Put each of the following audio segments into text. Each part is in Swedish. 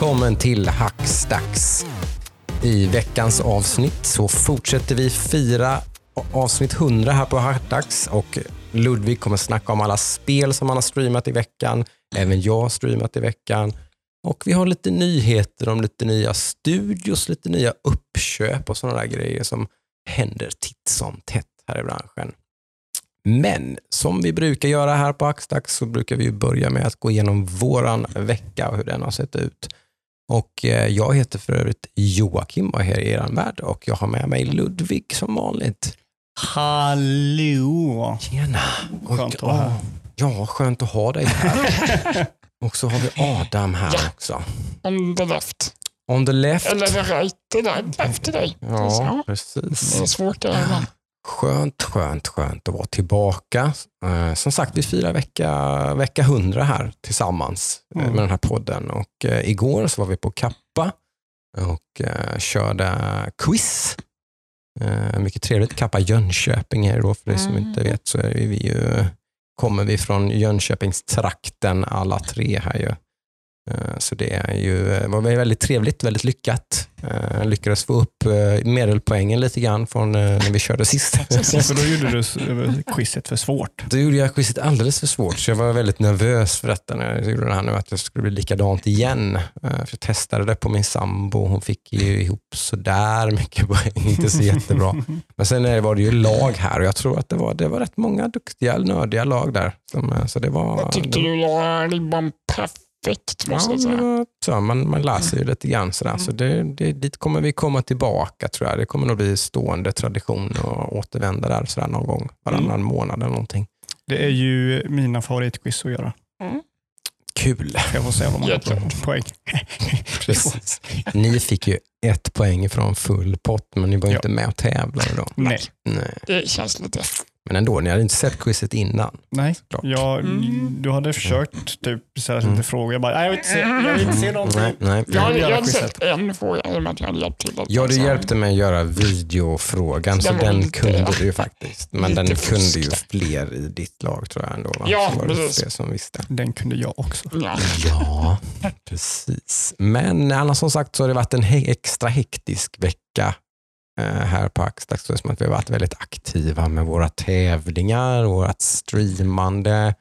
välkommen till Hackstacks. I veckans avsnitt så fortsätter vi fira avsnitt 100 här på Hackstacks och Ludvig kommer snacka om alla spel som han har streamat i veckan. Även jag har streamat i veckan. Och vi har lite nyheter om lite nya studios, lite nya uppköp och sådana där grejer som händer titt som tätt här i branschen. Men som vi brukar göra här på Axtax så brukar vi börja med att gå igenom våran vecka och hur den har sett ut. Och eh, jag heter för övrigt Joakim och här är er värld och jag har med mig Ludvig som vanligt. Hallå! Tjena! Skönt att vara här. Ja, skönt att ha dig här. och så har vi Adam här också. On the left. On the left. Eller the right till dig, efter dig. Ja, precis. Det är svårt det här. Skönt, skönt, skönt att vara tillbaka. Eh, som sagt, vi firar vecka, vecka 100 här tillsammans eh, Mm. med den här podden. Och, eh, igår så var vi på Kappa och eh, körde quiz. Eh, mycket trevligt. Kappa Jönköping är det då, för dig som Mm. inte vet så är vi ju, kommer vi från Jönköpingstrakten alla tre här ju. Eh, Så det är ju, eh, var väldigt trevligt, väldigt lyckat. Eh, Lyckades få upp medelpoängen lite grann från när vi körde sist. För då gjorde du quizet för svårt. Då gjorde jag quizet alldeles för svårt, så jag var väldigt nervös för detta när jag gjorde det här nu, att det skulle bli likadant igen. För jag testade det på min sambo, hon fick ju ihop sådär mycket poäng, inte så jättebra. Men sen var det ju lag här och jag tror att det var, det var rätt många duktiga, nördiga lag där. Så det var, Jag tyckte det, du la ribban perfekt Ja, säga. var, så, man, man lär sig ju lite grann sådär. Så det, det, dit kommer vi komma tillbaka tror jag. Det kommer nog bli stående tradition och återvända där sådär någon gång varannan månad eller någonting. Det är ju mina favoritquiz att göra. Kul. Jag får se vad man har poäng. Precis. Ni fick ju ett poäng från full pott, men ni var Ja. inte med och tävlade då. Nej. Nej. Det känns lite... Men ändå, ni hade inte sett quizet innan. Nej, jag, Mm. du hade försökt typ, ställa Mm. lite frågor. Jag bara, "Nej, jag vill inte se, jag vill inte se någonting. Nej, nej. Jag hade, jag hade sett en fråga i och med att jag hade hjälpt till. Ja, du hjälpte mig att göra videofrågan, så Den lite- kunde du ju faktiskt. Men den kunde ju fusk. fler i ditt lag tror jag ändå. Va? Ja, var det precis. fler som visste. Den kunde jag också. Ja. Ja, precis. Men annars som sagt så har det varit en he- extra hektisk vecka här på. Det är som att vi har varit väldigt aktiva med våra tävlingar, vårt streamande.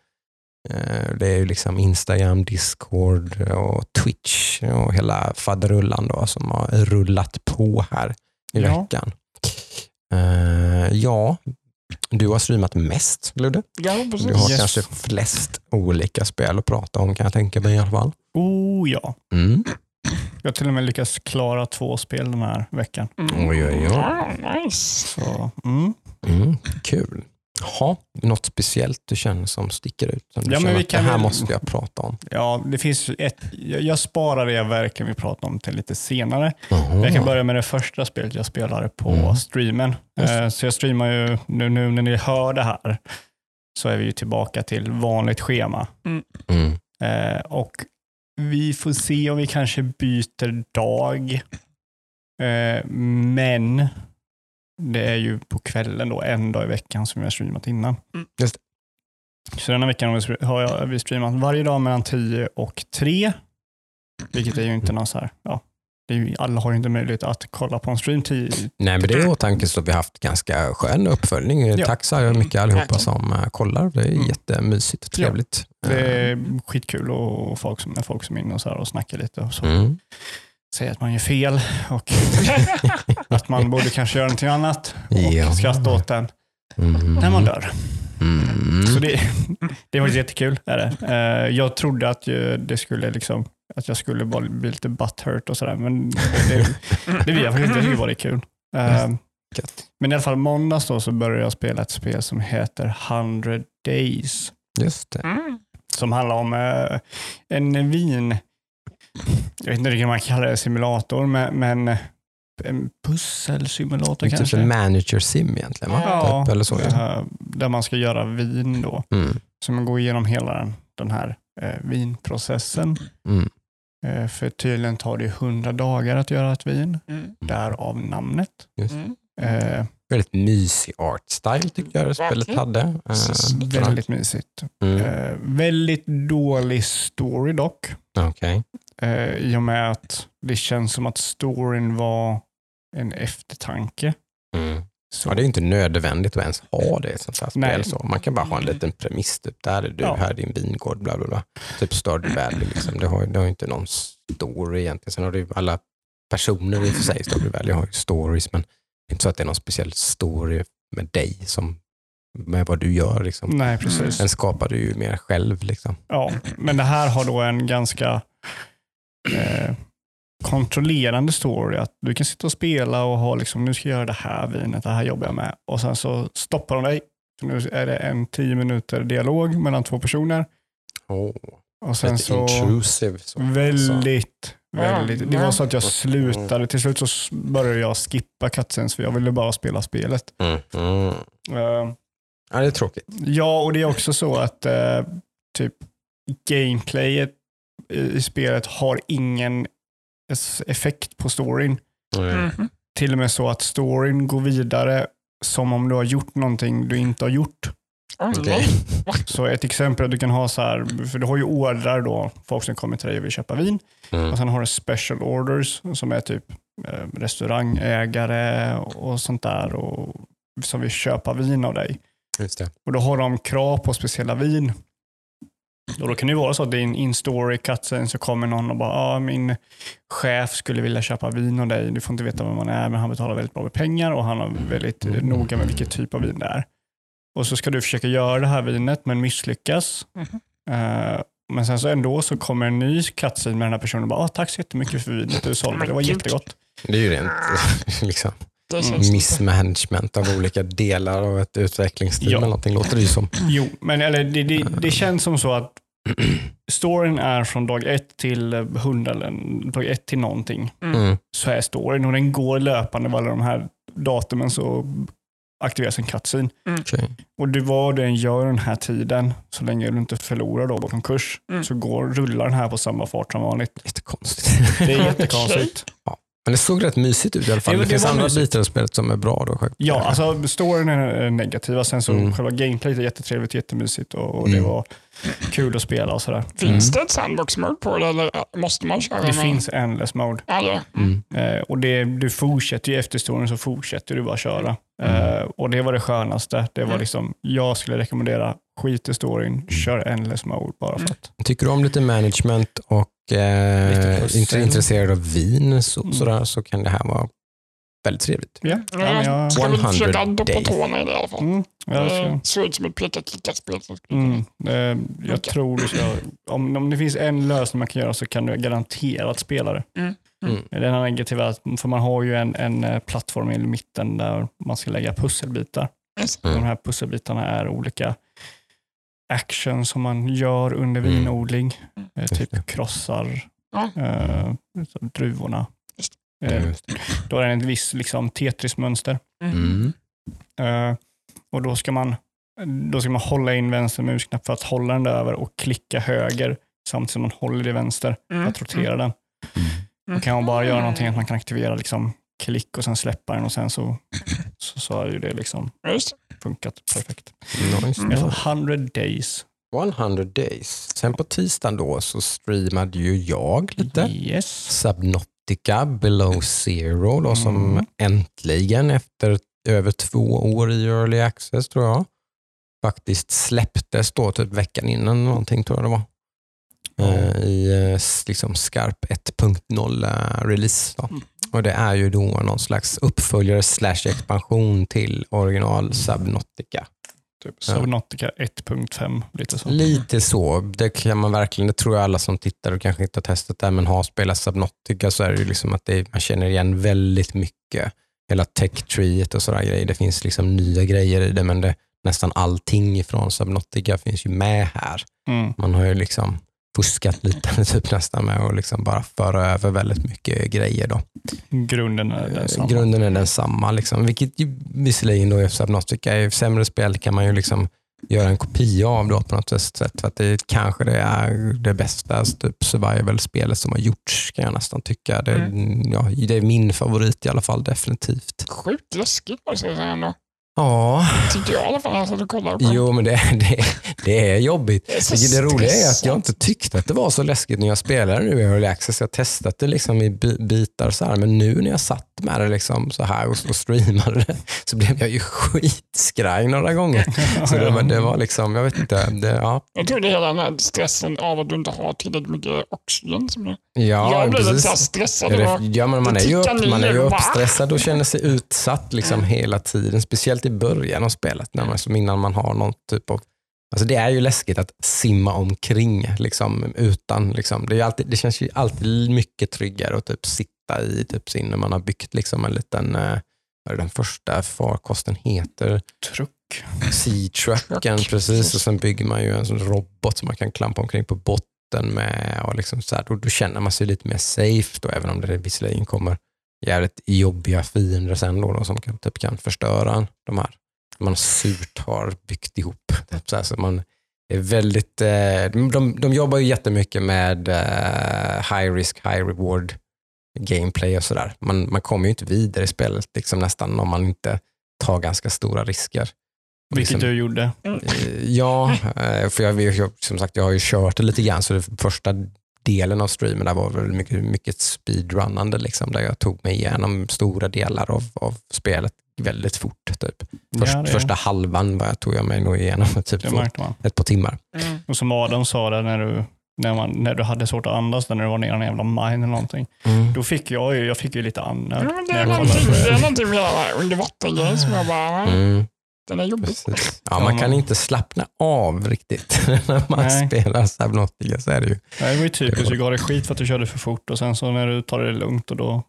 Eh, Det är ju liksom Instagram, Discord och Twitch och hela faderullan då som har rullat på här i Ja. veckan. Eh, Ja, du har streamat mest Ludde. ja, Du har Yes. kanske flest olika spel att prata om kan jag tänka mig i alla fall. Oh ja. Mm. Jag har till och med lyckats klara två spel den här veckan. Mm. Oj, oj, oj. Ja, nice. Så, mm. Mm, kul. Ha, något speciellt du känner som sticker ut? Som du Ja, men känner vi att det kan här väl- måste jag prata om. Ja, det finns ju ett, jag, sparar det jag verkligen vill prata om till lite senare. Jaha. Jag kan börja med det första spelet jag spelade på Mm. streamen. Just Eh, Så jag streamar ju, nu, nu när ni hör det här, så är vi ju tillbaka till vanligt schema. Mm. Eh, Och vi får se om vi kanske byter dag. Eh, Men det är ju på kvällen då, en dag i veckan som jag har streamat innan. Just Så denna veckan har vi str- har jag, vi streamat varje dag mellan 10 och 3. Vilket är ju inte någon så här, ja, ju, alla har ju inte möjlighet att kolla på en stream 10, Nej, men det är i åtanke så vi har haft ganska skön uppföljning. Ja. Tack så mycket allihopa Verkligen. som eh, kollar. Det är Mm. jättemysigt och Ja. trevligt. Det är skitkul och folk som, när folk som är inne och, så här och snackar lite och så. Mm. Säger att man gör fel och att man borde kanske göra någonting annat och Ja. skratta åt den Mm. när man dör. Mm. Så det, det var jättekul. Är det. Eh, Jag trodde att det skulle liksom, att jag skulle bara bli lite butthurt och sådär, men det, blir jag faktiskt inte. Jag tycker bara det är kul. Eh, Gött. Men i alla fall måndags då så började jag spela ett spel som heter 100 Days. Just det. Mm. Som handlar om eh, en vin, jag vet inte riktigt om man kallar det simulator, men, men en pusselsimulator Typ kanske. en manager sim egentligen, va? Ja, Typ, eller så. Ja. eh, där man ska göra vin då. Mm. Så man går igenom hela den, den här eh, vinprocessen. Mm. Eh, för tydligen tar det 100 dagar att göra ett vin, Mm. därav namnet. Just. Mm. Eh, Väldigt mysig art style tycker jag det spelet hade. Eh, väldigt mysigt. Mm. Eh, väldigt dålig story dock. Eh, I och med att det känns som att storyn var en eftertanke. Mm. Så, Ja, det är ju inte nödvändigt att ens ha det i ett sånt här spel. Så. Man kan bara ha en liten premiss. Typ, där är du, Ja. här är din vingård, bla bla bla. Typ Stardew Valley. Liksom. Det, har, det har ju inte någon story egentligen. Sen har du ju alla personer i och för sig i Stardew Valley har ju stories, men det är inte så att det är någon speciell story med dig som med vad du gör. Liksom. Nej, precis. Den skapar du ju mer själv. Liksom. Ja, men det här har då en ganska eh, kontrollerande story. Att du kan sitta och spela och ha liksom, nu ska jag göra det här vinet, det här jobbar jag med. Och sen så stoppar de dig. Nu är det en tio minuter dialog mellan två personer. Oh, Och sen lite så intrusive. Så. väldigt, väldigt. Det var så att jag ja. slutade. Till slut så började jag skippa cutscenes för jag ville bara spela spelet. Mm. Mm. Eh, Ja, det är tråkigt. Ja, och det är också så att eh, typ gameplayet i, spelet har ingen effekt på storyn. Mm. Till och med så att storyn går vidare som om du har gjort någonting du inte har gjort. Nej. Så ett exempel du kan ha så här, för du har ju ordrar då, folk som kommer till dig och vill köpa vin. Mm. Och sen har du special orders som är typ eh, restaurangägare och sånt där och som vill köpa vin av dig. Just det. Och då har de krav på speciella vin. Och då kan det ju vara så att det är en in-story cutscene så kommer någon och bara, ah, min chef skulle vilja köpa vin av dig. Du får inte veta vem man är, men han betalar väldigt bra med pengar och han är väldigt eh, noga med vilken typ av vin det är. Och så ska du försöka göra det här vinet, men misslyckas. Mhm. Eh, men sen så ändå så kommer en ny cutscene med den här personen och bara, ah, tack så jättemycket för vinet du sålde, det var jättegott. Det är ju rent liksom, Mm. missmanagement av olika delar av ett utvecklingsteam Ja. eller någonting låter det ju som. Jo, men eller det, det, det känns som så att storyn är från dag ett till hundra eller dag ett till någonting. Mm. Så är storyn och den går löpande vad alla de här datumen så aktiveras en cutscene. Okej. Och du vad du än gör den här tiden, så länge du inte förlorar då på konkurs, Mm. så går, rullar den här på samma fart som vanligt. Jättekonstigt. Det är jättekonstigt. Men det såg rätt mysigt ut i alla fall. Jo, Det, det finns andra mysigt. bitar av spelet som är bra. Då, själv. Ja, alltså storyn är negativa. Sen så Mm. själva gameplayet är jättetrevligt, jättemysigt och, och det Mm. var kul att spela och sådär. Finns det ett sandbox-mode på det eller måste man köra Det med? finns endless mode. Ja, det. Mm. Eh, och det, du fortsätter ju efter storyn så fortsätter du bara köra. Eh, och det var det skönaste. Det var Mm. liksom, jag skulle rekommendera skit i storyn, kör endless mode bara för att. Tycker du om lite management och eh, inte intresserad av vin så, Mm. sådär, så kan det här vara väldigt trevligt. Ja, ja, men jag, Jag ska väl 100 försöka gå på tårna i det i alla fall. mm, jag, Det ska, ser ut som ett peka-klicka-spel. som skulle mm, eh, jag tror du ska, om, om det finns en lösning man kan göra så kan du garanterat spela det. Mm. Mm. Det enda negativa är att för man har ju en, en eh, plattform i mitten där man ska lägga pusselbitar. Mm. De här pusselbitarna är olika action som man gör under Mm. vinodling. Eh, det. typ krossar Ja. eh, druvorna. Det. då är det ett visst liksom, Tetris-mönster. Mm. Eh, och då ska, man, då ska man hålla in vänster musknapp för att hålla den där över och klicka höger samtidigt som man håller i vänster för Mm. att rotera den. Då kan man bara göra någonting att man kan aktivera liksom, klick och sen släppa den och sen så, så, så har ju det liksom Mm. Funkat perfekt. Nice. Mm. I alla fall 100 days. 100 days. Sen på tisdagen då så streamade ju jag lite. Yes. Subnautica Below Zero då, som Mm. äntligen efter över två år i Early Access tror jag faktiskt släpptes då typ veckan innan någonting tror jag det var. Eh, I eh, liksom skarp 1.0 eh, release. Då. Mm. Och Det är ju då någon slags uppföljare slash expansion till original Subnautica. Typ Ja. Subnautica 1.5, lite så. Lite så. Det kan man verkligen, det tror jag alla som tittar och kanske inte har testat det, men har spelat Subnautica så är det ju liksom att det, man känner igen väldigt mycket. Hela tech-treet och sådana grejer. Det finns liksom nya grejer i det, men det, nästan allting från Subnautica finns ju med här. Mm. Man har ju liksom fuskat lite typ nästan med att liksom bara föra över väldigt mycket grejer. Då. Grunden är densamma. Grunden är densamma, liksom, vilket ju visserligen då är Subnautica är sämre spel kan man ju liksom göra en kopia av det på något sätt. För att det kanske det är det bästa typ survival-spelet som har gjorts kan jag nästan tycka. Det, ja, det är min favorit i alla fall definitivt. Sjukt läskigt måste jag säga ändå. Ja, Tyckte jag i alla fall satt och kollade på. jo men det, det, det är jobbigt. Det är Det, roliga är att jag inte tyckte att det var så läskigt när jag spelade nu i Early Access. Jag testat det liksom i bi- bitar så här, men nu när jag satt med det liksom så här och, och streamade det så blev jag ju skitskraj några gånger. Så det var, det var liksom, jag vet inte. Det, ja, Jag tror det är hela den här stressen av att du inte har tillräckligt mycket oxygen. Som det. ja jag blev lite stressad. Ja, och- det, ja, men man är ju, upp, man är ju uppstressad och känner sig utsatt liksom hela tiden. Speciellt i början av spelet, när man, som innan man har någon typ av... Alltså det är ju läskigt att simma omkring liksom, utan. Liksom. Det, är alltid, det känns ju alltid mycket tryggare att typ sitta i typ sin, när man har byggt liksom, en liten... Eh, vad är den första farkosten heter? Truck. Sea-trucken, Truck, precis. precis. Och sen bygger man ju en sån robot som man kan klampa omkring på botten med. Och liksom så här, då, då känner man sig lite mer safe, då, även om det visserligen kommer jävligt jobbiga fiender sen då, då, som kan, typ, kan förstöra de här man surt har byggt ihop. Typ så här, så man är väldigt, eh, de, de jobbar ju jättemycket med eh, high risk, high reward gameplay och sådär. Man, man kommer ju inte vidare i spelet liksom nästan om man inte tar ganska stora risker. Vilket Liksom- du gjorde. Eh, Ja, för jag, jag, som sagt jag har ju kört det lite grann så det första delen av streamen där var väl mycket, mycket speedrunnande liksom, där jag tog mig igenom stora delar av, av spelet väldigt fort. Typ. Först, Ja, Första halvan var jag, tog jag mig nog igenom typ ett par timmar. Mm. Och som Adam sa där när du, när, man, när du hade svårt att andas, när du var nere i en jävla mine eller någonting. Då fick jag ju, jag fick ju lite andnöd. Ja, det, är någonting, det är någonting med som jag bara, Mm, den är jobbig. precis. Ja, man kan inte slappna av riktigt när man Nej. spelar Subnautica. Så är det ju. Nej, Det var ju typiskt, du gav dig skit för att du körde för fort och sen så när du tar det lugnt och då, då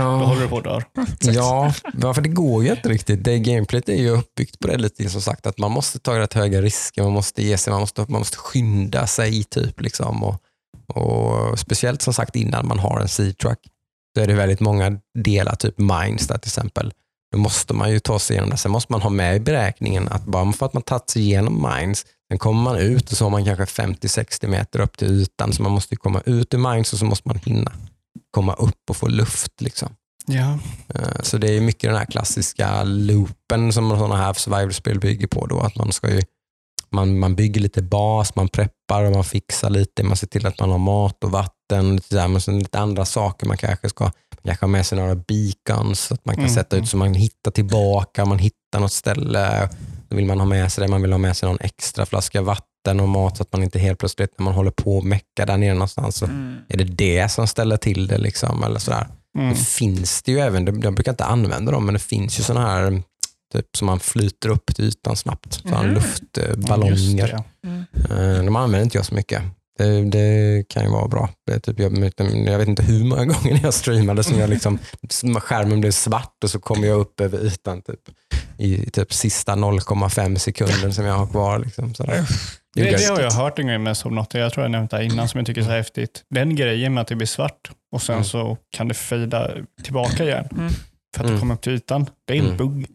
Ja. håller du på att dö. Ja, ja, för det går ju inte riktigt. Det gameplayet är ju uppbyggt på det lite som sagt att man måste ta rätt höga risker, man måste ge sig, man måste, man måste skynda sig typ liksom och, och speciellt som sagt innan man har en C-truck så är det väldigt många delar, typ mines där till exempel. Då måste man ju ta sig igenom det. Sen måste man ha med i beräkningen att bara för att man tagit sig igenom mines, sen kommer man ut och så har man kanske 50-60 meter upp till ytan så man måste ju komma ut ur mines och så måste man hinna komma upp och få luft. Liksom. Ja. Eh, Så det är mycket den här klassiska loopen som sådana här survival-spel bygger på. Då, att man, ska ju, man, man bygger lite bas, man preppar och man fixar lite. Man ser till att man har mat och vatten. Lite, där, men sen lite andra saker. Man kanske ska man kanske ha med sig några beacons så att man kan Mm, sätta mm. ut så man hittar tillbaka. Man hittar något ställe. Då vill man ha med sig det. Man vill ha med sig någon extra flaska vatten och mat så att man inte helt plötsligt när man håller på och meckar där nere någonstans så Mm. är det det som ställer till det. Liksom, eller sådär. Mm. Det finns det ju även, de brukar inte använda dem, men det finns ju sådana här typ som man flyter upp till ytan snabbt. Ja, just luftballonger. det, ja. Mm. Eh, de använder inte jag så mycket. Det, det kan ju vara bra. Det typ, jag, jag vet inte hur många gånger jag streamade som jag liksom, som skärmen blev svart och så kom jag upp över ytan typ, i typ sista 0,5 sekunden som jag har kvar. Liksom, sådär. Det Det, det har jag hört en grej med Subnautica, jag tror jag nämnt det innan, som jag tycker är så häftigt. Den grejen med att det blir svart och sen Mm. så kan det fejda tillbaka igen Mm. för att Mm. du kommer upp till ytan. Det är en Mm. bugg.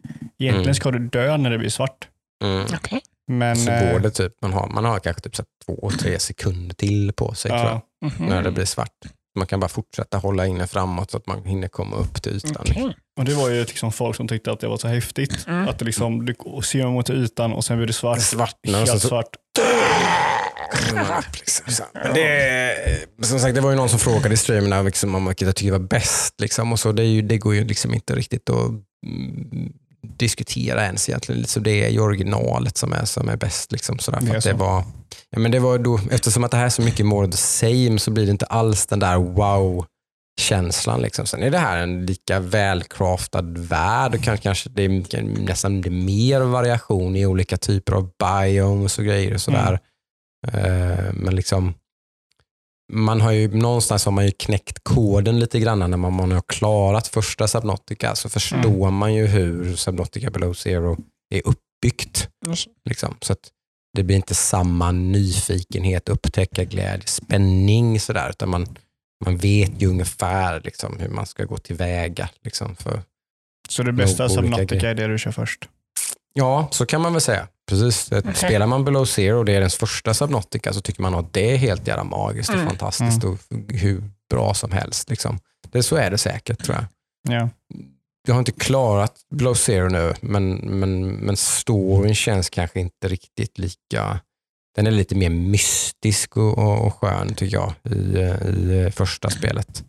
Egentligen Mm. ska du dö när det blir svart. Mm. Okej. Men, Så eh, går det typ, man har, man har kanske typ så två, tre sekunder till på sig tror jag. ja, Mhm. när det blir svart. Man kan bara fortsätta hålla inne framåt så att man hinner komma upp till ytan. Okej. och det var ju liksom folk som tyckte att det var så häftigt. Mm. Att det liksom, du ser mot ytan och sen blir det svart. Och Helt så, svart. Liksom, det, som sagt, det var ju någon som frågade i streamen liksom, om vilket jag tycker var bäst. Liksom, och så, det, är ju, det går ju liksom inte riktigt att mm, diskutera ens egentligen. Så det är ju originalet som är, som är bäst. Liksom, sådär, Det är att det så. var, ja, men det var då, eftersom att det här är så mycket more the same så blir det inte alls den där wow känslan. Liksom. Sen är det här en lika välcraftad värld och kanske, kanske det är nästan det är mer variation i olika typer av biomes och grejer och sådär. Eh, men liksom man har ju någonstans har man ju knäckt koden lite grann när man, man har klarat första Subnautica så förstår man ju hur Subnautica Below Zero är uppbyggt. Just- Liksom. Så att det blir inte samma nyfikenhet, upptäcka glädje, spänning sådär, utan man, man vet ju ungefär liksom, hur man ska gå tillväga. Liksom, för, Så det bästa Subnautica är det du kör först. Ja, så kan man väl säga. Precis. Ett- Okej. Spelar man Below Zero och det är ens första Subnautica så tycker man att det är helt jävla magiskt och Mm. fantastiskt och hur bra som helst. Liksom. Det, så är det säkert tror jag. Ja. Jag har inte klarat Below Zero nu, men, men, men storyn känns kanske inte riktigt lika... Den är lite mer mystisk och, och, och skön tycker jag i, i första spelet.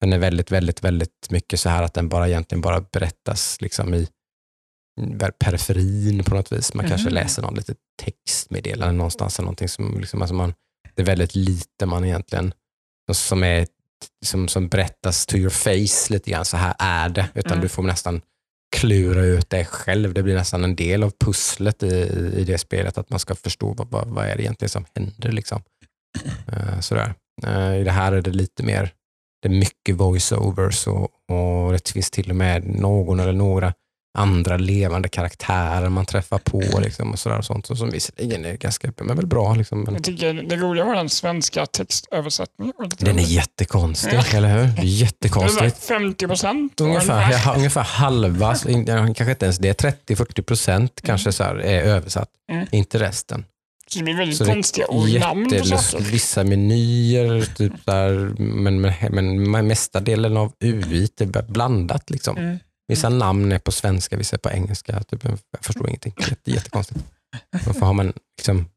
Den är väldigt, väldigt, väldigt mycket så här att den bara egentligen bara berättas liksom i periferin på något vis. Man kanske Mhm. läser någon litet textmeddelande någonstans. Eller någonting som, liksom, alltså man, det är väldigt lite man egentligen som, är, som, som berättas to your face lite grann. Så här är det. Utan Mm. du får nästan klura ut det själv. Det blir nästan en del av pusslet i, i det spelet. Att man ska förstå vad, vad, vad är det egentligen som händer. Liksom. Eh, sådär. Eh, I det här är det lite mer, det är mycket voiceovers och, och det finns till och med någon eller några andra levande karaktärer man träffar på liksom, och sådär och sånt. Och som visserligen är ganska, men väl bra. Liksom, men Jag tycker det roliga var den svenska textöversättningen. den är jättekonstig, Ja. eller hur? Jättekonstigt. 50 procent. Ungefär, ja, ungefär halva, kanske inte ens det, 30-40 procent kanske så här är översatt. Mm. Inte resten. Så det blir väldigt Så konstiga ordnamn på Jättelust, saker. vissa menyer, typ där, men, men, men mesta delen av UI är blandat. Liksom. Mm. Vissa namn är på svenska, vissa är på engelska. Typ, jag förstår ingenting. Jätte, jättekonstigt. Varför har man, liksom,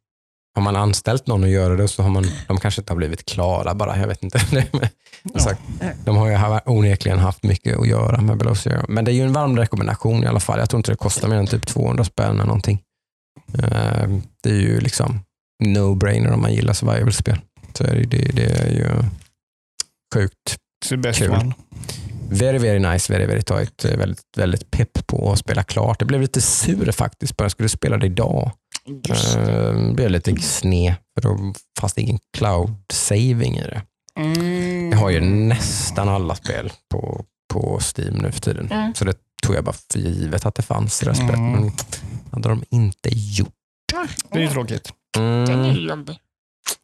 har man anställt någon att göra det så har man, de kanske inte har blivit klara bara. Jag vet inte. Sagt, de har ju onekligen haft mycket att göra med Below Zero. Men det är ju en varm rekommendation i alla fall. Jag tror inte det kostar mer än typ 200 spänn eller någonting. Eh, Det är ju liksom no-brainer om man gillar survival-spel. Så är det, det, det är ju sjukt It's the best Kul. one. Very, very nice, very, very tight. Eh, Väldigt, väldigt pepp på att spela klart. Jag blev lite sur faktiskt på att jag skulle spela det idag. Just det. Uh, blev lite sned, för då fanns det ingen cloud saving i det. Mm. Jag har ju nästan alla spel på, på Steam nu för tiden. Mm. Så det tog jag bara för givet att det fanns i det här spelet. Mm. Men hade de inte gjort. Det är ju tråkigt. Den är Mm. ju jobbig.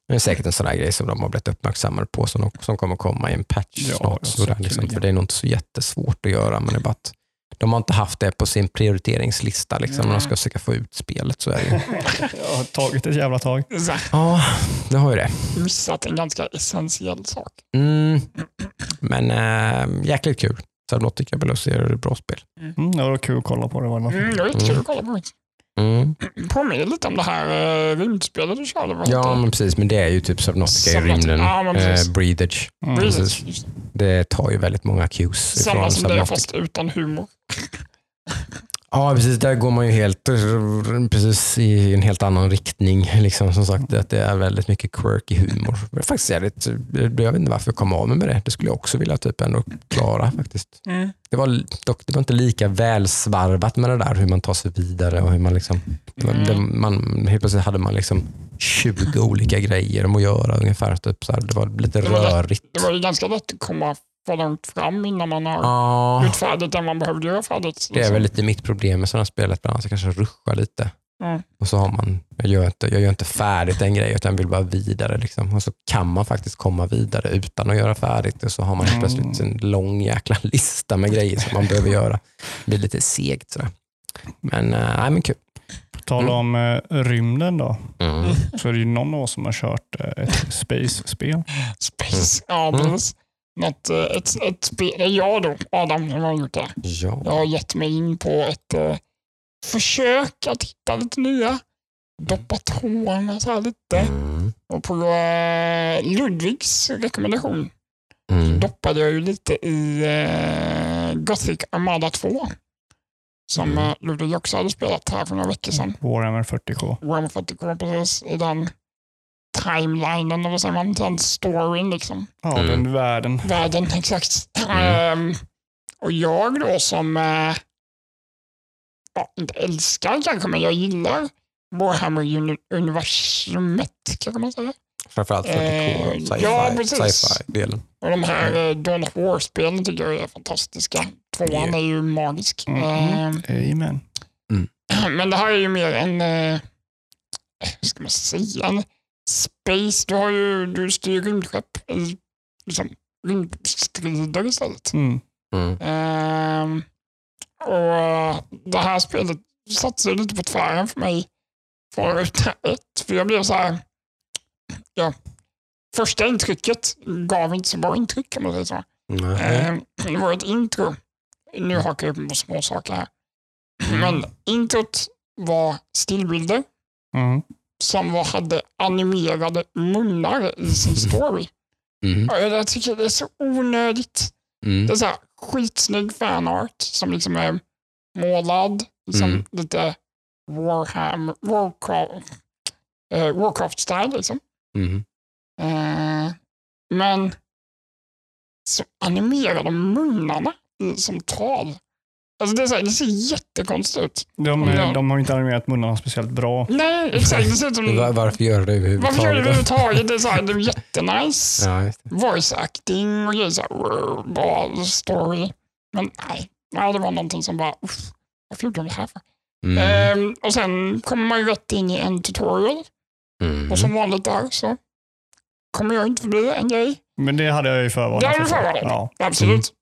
Det är säkert en sån här grej som de har blivit uppmärksammade på som, som kommer komma i en patch Ja, snart. ja, Sådär, liksom, för det är nog inte så jättesvårt att göra. Men det är bara att de har inte haft det på sin prioriteringslista liksom, när de ska försöka få ut spelet. Så är det. Jag har tagit ett jävla tag. Så, Ja, det har ju det. missat en ganska essentiell sak. Mm. Men äh, jäkligt kul. Subnautica Below är ett bra spel. Mm, det var kul att kolla på det. Var det. Mm, det var Mm. att kolla på. Mm. Påminner lite om det här uh, rymdspelet du körde. Ja, men precis. Men det är ju typ Subnautica i rymden. ja, precis. eh, Breathage. Mm. Just Det tar ju väldigt många cues Samma som det fast utan humor. Ja, precis. Där går man ju helt precis i en helt annan riktning. Liksom, som sagt, att det är väldigt mycket quirky humor. Faktiskt är det, jag vet inte varför jag kom av mig med det. Det skulle jag också vilja typ ändå klara faktiskt. Det var dock det var inte lika välsvarvat med det där hur man tar sig vidare och hur man liksom, Mm. det, man, helt plötsligt hade man liksom 20 olika grejer om att göra ungefär. Typ, så här. Det var lite Det var rörigt. Det var ju ganska lätt att komma för långt fram innan man har Ja, gjort färdigt det man behövde göra färdigt. det är väl lite mitt problem med sådana spelet. Ibland, så jag kanske ruschar lite. Mm. Och så har man, jag gör inte, jag gör inte färdigt en grej utan vill bara vidare. Liksom. Och så kan man faktiskt komma vidare utan att göra färdigt. Och så har man helt Mm. plötsligt en lång jäkla lista med grejer som man behöver göra. Det blir lite segt sådär. Men, äh, men kul. På tal Mm. om eh, rymden då, Mm. så är det ju någon av oss som har kört eh, ett space-spel. Space. Ja, Mm. precis. Något, eh, ett, ett spel, är jag då, Adam, som har gjort det. Ja. Jag har gett mig in på ett eh, försök att hitta lite nya. Doppat tårna så här lite. Mm. Och på eh, Ludvigs rekommendation Mm. doppade jag ju lite i eh, Gothic Armada 2. Som Mm. eh, Ludvig också hade spelat här för några veckor sedan. Warhammer 40K. Warhammer 40K precis i den timelinen, eller säger man, den storyn liksom. Ja, Mm. den världen. Världen, exakt. Mm. Ehm, och jag då som, ja, inte älskar kanske, men jag gillar Warhammer-universumet, kan man säga. Framförallt 40K, Eh, sci-fi, ja, precis. sci-fi-delen. Och de här eh, Dawn of War-spelen tycker jag är fantastiska. Tvåan Ja. är ju magisk. Mm. Ehm, Amen. Men det här är ju mer en, hur ska man säga, en space. Du, har ju, du styr rymdskepp i liksom, rymdstrider istället. Mm. Mm. Ehm, och det här spelet satte sig lite på tvären för mig från ruta ett. För jag blev så här, ja, första intrycket gav inte så bra intryck kan man säga så. Nej. Eh, det var ett intro. Nu hakar jag upp på små saker här. Mm. Men introt var stillbilder Mm. Som hade animerade munnar i sin story. Mm. Och jag tycker det är så onödigt. Mm. Det är så här skitsnygg fanart som liksom är målad, liksom Mm. lite Warham, Warcraft, eh, Warcraft-style liksom. Mm. Eh, men så animerar de munnarna som tal. Alltså det, är så här, det ser jättekonstigt ut. De, Ja. de har ju inte animerat munnarna speciellt bra. Nej, exakt. Det ser ut som... Var, varför gör du det Varför gör det överhuvudtaget? överhuvudtaget? Det är, så här, det är jättenice. Ja. Voice acting och grejer. Så här, bra story. Men nej, nej, det var någonting som bara, uff, varför gjorde de det här för? Mm. Ehm, och sen kommer man ju rätt in i en tutorial. Mm. Och som vanligt där så kommer jag inte förbi en grej. Men det hade jag ju förvarnat Det hade du för. förvarnat. Ja. Absolut.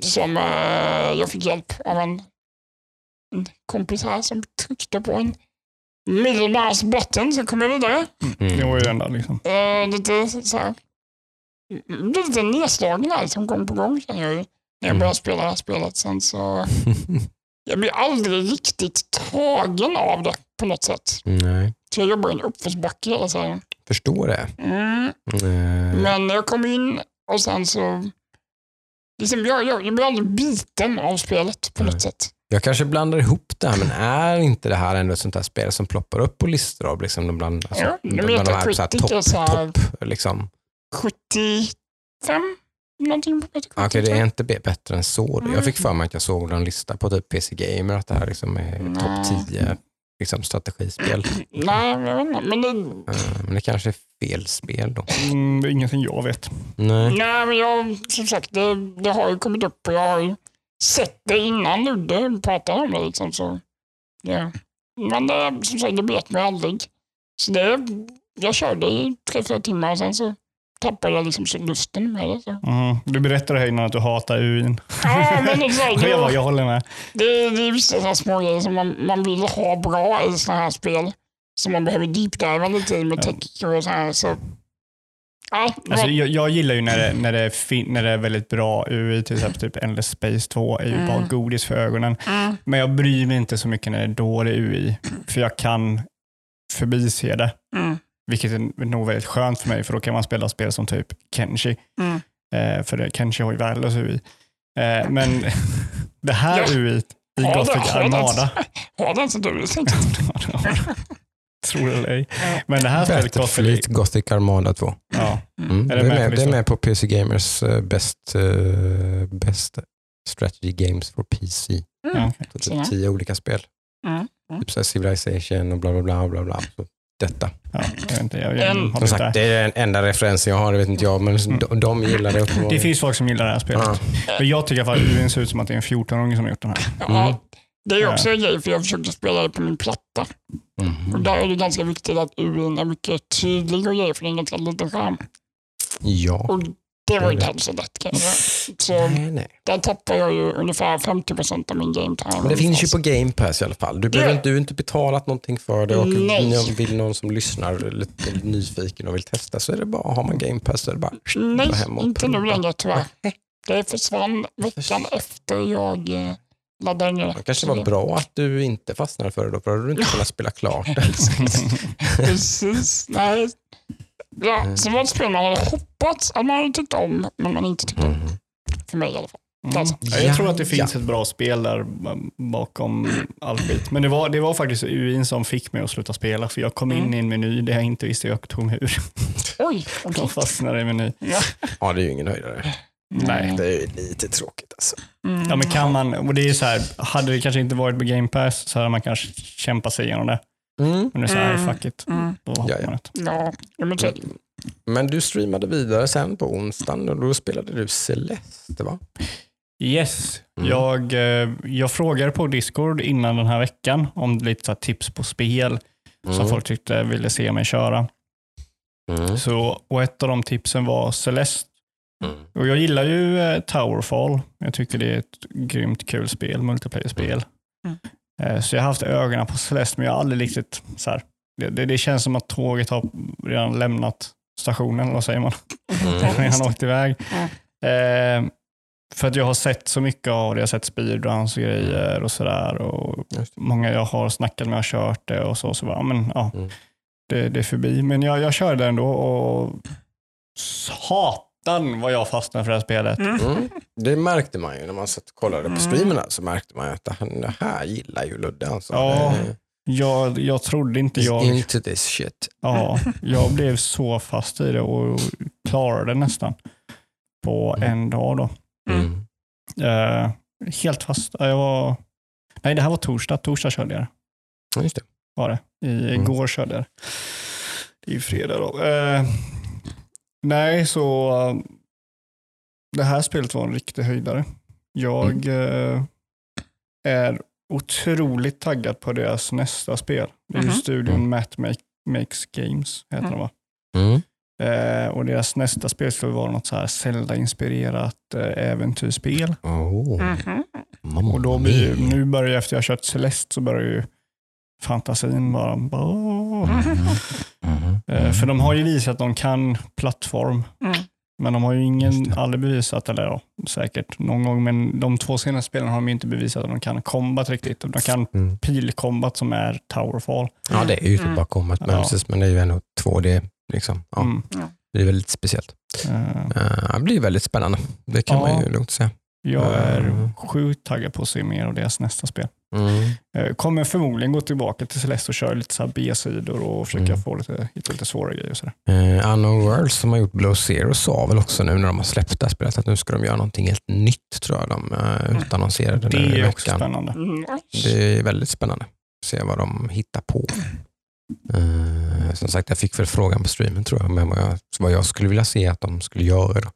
Som eh, jag fick hjälp av en, en kompis här som tryckte på en mouse button så kom jag vidare. Det Mm. var ju det enda liksom. Eh, lite så här, mm, lite nedslagen här som gång på gång känner jag ju. När jag började spela det här spelet. Sen så, jag blir aldrig riktigt tagen av det på något sätt. Nej, Så jag jobbar i en uppförsbacke hela tiden. förstår det. Mm. Eh, Men jag kom in och sen så... Liksom, jag, jag, jag blir aldrig biten av spelet på något Nej. sätt. Jag kanske blandar ihop det här, men är inte det här ändå ett sånt här spel som ploppar upp på listor av liksom, de bland, alltså, Ja, bland de här, så här topp, så här- topp, liksom. 75? Någonting på Metacritic, Okej, det tror är inte bättre än så. Mm. Jag fick för mig att jag såg någon lista på typ PC Gamer, att det här liksom är topp 10 liksom, strategispel. Nej, jag vet inte. Men det, Eh, Men det kanske är fel spel då. Mm, det är ingenting jag vet. Nej. nej, men jag, som sagt, det, det har ju kommit upp och jag har ju sett det innan Ludde pratade om det. Liksom, så, ja. Men det, som sagt, det bet mig aldrig. Så det, jag körde i tre, fyra timmar och sen så tappade jag liksom så lusten med det. Så. Mm. Du berättade här innan att du hatar UIn. Ja, men exakt. Jag, bara, jag håller med. det, det är vissa sådana små grejer som man, man vill ha bra i sådana här spel. Som man behöver deepdiva lite i med tech och så här. Så, ja, Alltså, jag, jag gillar ju när det, när, det är fin, när det är väldigt bra UI, till exempel typ Endless Space 2 är ju Mm. bara godis för ögonen. mm, Men jag bryr mig inte så mycket när det är dålig UI, för jag kan förbise det. mm, Vilket är nog väldigt skönt för mig, för då kan man spela spel som typ Kenshi. mm. Eh, för det, Kenshi har ju värdelös UI. Eh, men det här Ja. UI i Ja, Gothic ja, det- Armada, Har den så dåligt? tror det eller ej. Men det här spelet Gothic, Gothic Armada 2. ja, Mm. Är Det, det är med det är med på PC Gamers eh, best, eh, best strategy games for PC. ja, okej. Så ja. typ tio olika spel. Mm, mm. Typ så Civilization och bla bla bla. bla, bla. Så detta. ja, jag vet inte, jag, jag En- har Som lite- sagt, det är den enda referensen jag har, det vet inte jag, men de, de gillar det det finns folk som gillar det här spelet. Ja. Men jag tycker i alla fall att UIn ser ut som att det är en 14-åring som har gjort den här. Ja, Mm. det är också en grej, för jag försökte spela det på min platta. Och Mhm. där är det ganska viktigt att UIn är mycket tydlig och grejer, för det är en ganska liten skärm. Ja. Och det var inte alls så lätt kan jag säga. Så Nej, nej. där tappar jag ju ungefär 50% av min game time. Men det finns ju på Game Pass i alla fall. Du behöver Ja. inte, du har inte betalat någonting för det och Nej. vill någon som lyssnar lite nyfiken och vill testa så är det bara, har man Game Pass så är det bara Nej, gå hem och inte nu längre tyvärr. Det försvann veckan efter jag eh, laddade ner Det kanske var bra att du inte fastnade för det då, för då hade du inte kunnat spela klart. Precis. Nej. Ja, så var det ett spel man hade hoppats att man hade tyckt om, men man inte tyckte om. Mhm. För mig i alla fall. Mm. Alltså. Ja, Jag tror att det Ja, finns ett bra spel där bakom all skit. Men det var, det var faktiskt UIn som fick mig att sluta spela, för jag kom in Mm. i en meny där jag inte visste jag tog mig ur. Oj, okej. Jag fastnade i meny. Ja. Ja, det är ju ingen höjdare. Nej. Det är ju lite tråkigt alltså. Mm. Ja, men kan man, och det är så här, hade det kanske inte varit på Game Pass så hade man kanske kämpat sig igenom det. Mm. Men det är så här, Mm. fuck it. Mm. Då hoppar Ja, ja. man ut. Ja, ja, men Men du streamade vidare sen på onsdagen och då spelade du Celeste va? Yes, Mm. jag, eh, jag frågade på Discord innan den här veckan om lite så här tips på spel som Mm. folk tyckte ville se mig köra. Mm. Så, och ett av de tipsen var Celeste. Mm. Och jag gillar ju eh, Towerfall. Jag tycker det är ett grymt kul spel, multiplayer-spel. Mm. Eh, Så jag har haft ögonen på Celeste, men jag har aldrig riktigt så här. Det, det, det känns som att tåget har redan lämnat stationen, eller vad säger man? Mm. redan åkt iväg. Mm. Eh, för att jag har sett så mycket av det. Jag har sett speedruns och grejer och sådär. Och många jag har snackat med har kört det och så. så bara, men, ja, Mm. det, det är förbi. Men jag, jag körde ändå och satan vad jag fastnade för det här spelet. Mm. Det märkte man ju när man satt och kollade på streamerna. Så märkte man ju att det här- gillar ju Ludde. Alltså. Ja, Det- Jag, jag trodde inte He's jag... into this shit. Ja, jag blev så fast i det och klarade det nästan på Mm. en dag. då. Mm. Eh, helt fast. Ja, Jag var... Nej, det här var torsdag. Torsdag körde jag. Ja, Just det. Var det. I, Mm. Igår körde jag det. Det är ju fredag då. Eh, nej, så eh, det här spelet var en riktig höjdare. Jag eh, är otroligt taggad på deras nästa spel. Det är ju Mhm. studion Mm. Matt Make, Makes Games, heter Mm. de va? Mm. Eh, och deras nästa spel skulle vara något så här Zelda-inspirerat eh, äventyrsspel. Oh. Mamma Och då blir nu börjar efter jag har kört Celeste så börjar ju fantasin bara... Åh. Eh, För de har ju visat att de kan plattform, Mm. men de har ju ingen, aldrig bevisat, eller ja, säkert någon gång, men de två senaste spelen har de inte bevisat att de kan combat riktigt. De kan Mm. pilkombat som är Towerfall. Ja, det är ju typ Mm. bara kommat med Ja. precis, men det är ju ändå 2D. Liksom. Ja, Mm. Det är väldigt speciellt. Eh, det blir väldigt spännande. Det kan Ja. man ju lugnt säga. Jag är Mm. sjukt taggad på att se mer av deras nästa spel. Mm. Eh, Kommer förmodligen gå tillbaka till Celeste och köra lite B-sidor och försöka Mm. få lite, hitta lite svåra grejer. Och sådär. Eh, Unknown Worlds som har gjort Below Zero sa väl också nu när de har släppt det här spelet att nu ska de göra någonting helt nytt tror jag de uh, utannonserade Det nu i är också veckan. spännande. Det är väldigt spännande att se vad de hittar på. Eh, som sagt, jag fick väl frågan på streamen tror jag, men vad jag, vad jag skulle vilja se att de skulle göra.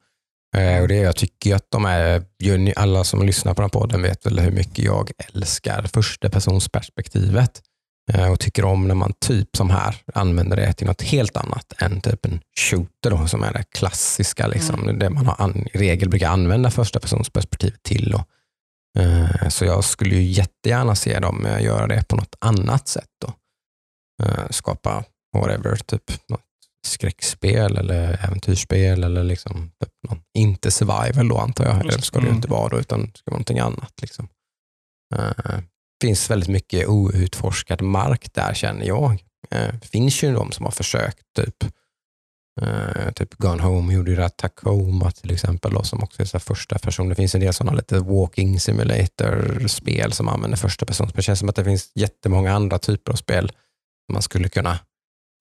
Eh, och det, jag tycker att de är, alla som lyssnar på den här podden vet väl hur mycket jag älskar första personsperspektivet. Eh, och tycker om när man typ som här använder det till något helt annat än typ en shooter då, som är det klassiska, liksom, det man har an, i regel brukar använda första personsperspektivet till. Då. Eh, Så jag skulle ju jättegärna se dem göra det på något annat sätt. Då. Skapa whatever, typ något skräckspel eller äventyrsspel eller liksom inte survival då antar jag. Det ska det ju Mm. inte vara då, utan det ska vara någonting annat. Liksom. Eh, finns väldigt mycket outforskad mark där känner jag. Eh, Det finns ju de som har försökt, typ Uh, typ Gone Home gjorde ju det här Tacoma till exempel, då, som också är så första person. Det finns en del sådana lite walking simulator-spel som använder första person. Det känns som att det finns jättemånga andra typer av spel man skulle kunna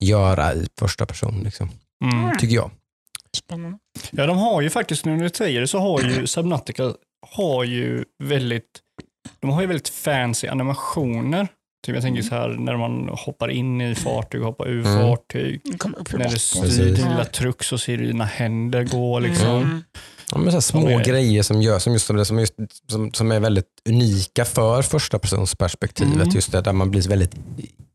göra i första person, liksom, Mm. tycker jag. Spännande. Ja, de har ju faktiskt, nu när du säger det, så har ju Subnautica har ju väldigt, de har ju väldigt fancy animationer. Typ jag tänker så här när man hoppar in i fartyg, hoppar ur Mm. fartyg. När du styr din lilla truck så ser du dina händer gå. Liksom. Mm. Ja, men så här små är- grejer som gör som just som, just, som, som är väldigt unika för första persons perspektivet. Mm. Just det där man blir väldigt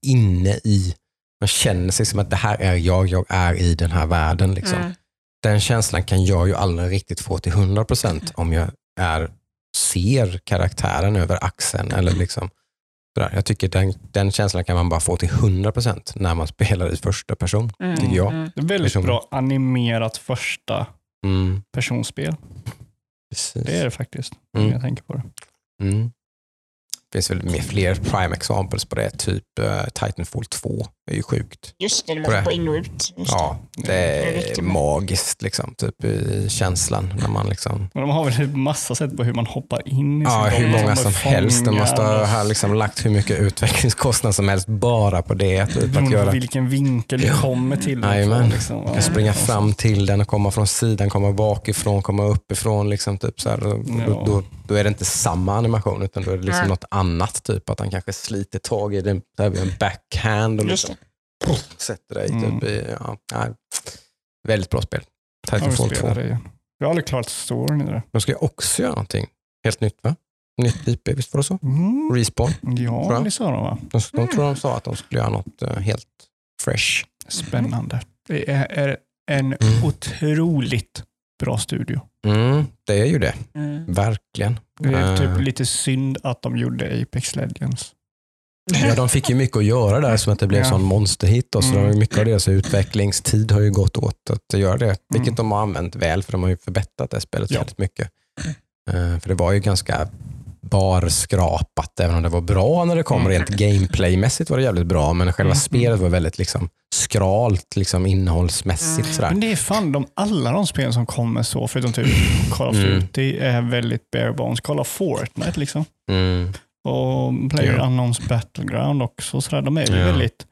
inne i, man känner sig som att det här är jag, jag är i den här världen. Liksom. Mm. Den känslan kan jag ju aldrig riktigt få till 100% om jag är, ser karaktären över axeln. Eller liksom, sådär. Jag tycker den, den känslan kan man bara få till 100% när man spelar i första person. Mm. Tycker jag. Mm. Det är väldigt Personligen. bra animerat första Mm, personspel. precis. Det är det faktiskt. om Mm. Jag tänker på det. Mm. Det finns väl mer, fler prime examples på det, typ uh, Titanfall 2. Det är ju sjukt. Just det, de På in och ut. Just Ja, det Det är är magiskt liksom, typ i känslan när man liksom Men de har väl massa sätt på hur man hoppar in i Ja, sin hur många som helst. De måste ha liksom lagt hur mycket utvecklingskostnad som helst bara på det. Typ, att göra. vilken vinkel du Ja. kommer till. den Jajamän. Liksom. Man kan springa fram till den och komma från sidan, komma bakifrån, komma uppifrån. Liksom, typ, så här. Då, Ja. då, då är det inte samma animation utan då är det liksom Nej. något annat. Typ att han kanske sliter tag i den, vid en backhand och liksom. Sätter dig. Mm. Typ, i, ja, nej. Väldigt bra spel. Titanfall 2. spelar det igen. Jag har aldrig klarat storyn i det. De ska också göra någonting helt nytt va? Nytt IP, visst var det så? Mm. Respawn. Ja, det sa de va? De, de tror de sa att de skulle göra något eh, helt fresh. Spännande. Det är, är en Mm. otroligt bra studio. Mm, det är ju det, Mm. verkligen. Det är Eh. typ lite synd att de gjorde Apex Legends. Ja, de fick ju mycket att göra där som att det blev Ja. sån monsterhit. Och så Mm. mm. Mycket av deras utvecklingstid har ju gått åt att göra det. Vilket Mm. de har använt väl för de har ju förbättrat det spelet Ja. väldigt mycket. Eh, för det var ju ganska barskrapat även om det var bra när det kom. Mm. Rent gameplaymässigt var det jävligt bra men själva Mm. spelet var väldigt liksom skralt liksom innehållsmässigt. Sådär. Men det är fan de, alla de spel som kommer så, förutom typ Call of Mm. Duty, är väldigt bare bones. Kolla Fortnite liksom. Mm. Och Player Ja. Unknowns Battleground också. Så där. De är ju Ja. väldigt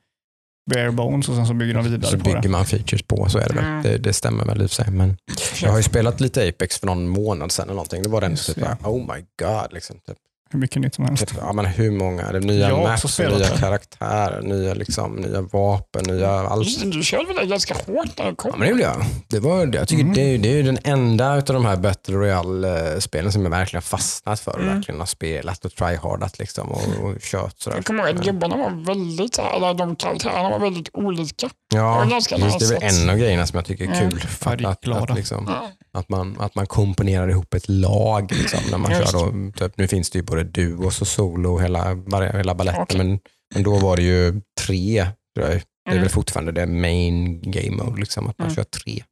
bare bones och sen så bygger de vidare Så på bygger det. man features på, så är det väl. Mm. Det, det stämmer väl i och för sig. Men jag har ju spelat lite Apex för någon månad sedan eller någonting. Det var den Just typ, bara, oh my god. Liksom, typ. Hur mycket nytt som helst. Typ, ja, men hur många? Det är nya Jag har maps, nya det. karaktärer, nya, liksom, nya vapen, nya allt. Du körde väl ganska hårt när det kom? Ja, men det gjorde jag. Det var, jag tycker Mm. det, är, det är den enda av de här Battle Royale-spelen som jag verkligen fastnat för och Mm. verkligen har spelat och tryhardat liksom, och, och kört. Sådär. Jag kommer ihåg att gubbarna var väldigt, eller de karaktärerna var väldigt olika. Ja, det var ganska just, det är väl en av grejerna som jag tycker är Mm. kul. För att, att, Färgglada. att, liksom, Ja. Att, man, att man komponerar ihop ett lag. Liksom, när man Just kör då, typ, nu finns det ju både duos och solo och hela, hela baletten. Okej. Men, men då var det ju tre. Det är Mm. väl fortfarande det main game mode, liksom, att man Mm. kör tre.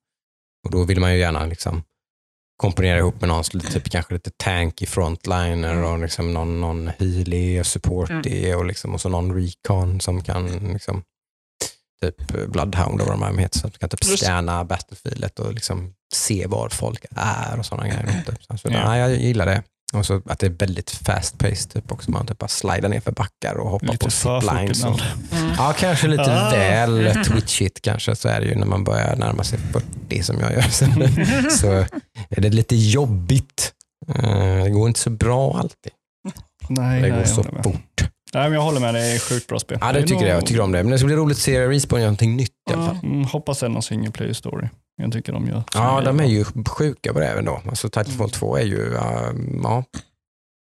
Och då vill man ju gärna liksom, komponera ihop med någon, typ, kanske lite tanky frontliner Mm. och liksom någon, någon healy och supporty och, liksom, och så någon recon som kan liksom, typ Bloodhound och vad de här heter, så du kan typ scanna battlefieldet och liksom se var folk är och sådana grejer. Typ. Så, Ja. nej, jag gillar det. Och så att det är väldigt fast paced typ också. Man typ bara slidar ner för backar och hoppar Lite på ziplines. Och. Mm. ja, kanske lite Ah. väl twitchigt kanske. Så är det ju när man börjar närma sig 40 som jag gör. Så, är det lite jobbigt. Eh, Det går inte så bra alltid. Nej, Det nej, går jag så fort. Nej, men jag håller med. Det är sjukt bra spel. Ja, det tycker nog- jag. Jag tycker om det. Men det ska bli roligt att se Respawn göra någonting nytt i alla fall. Mm, hoppas det är någon single player story. Jag tycker de gör. Ja, de är ju sjuka på det även då. Alltså Titanfall 2 är ju, uh, ja,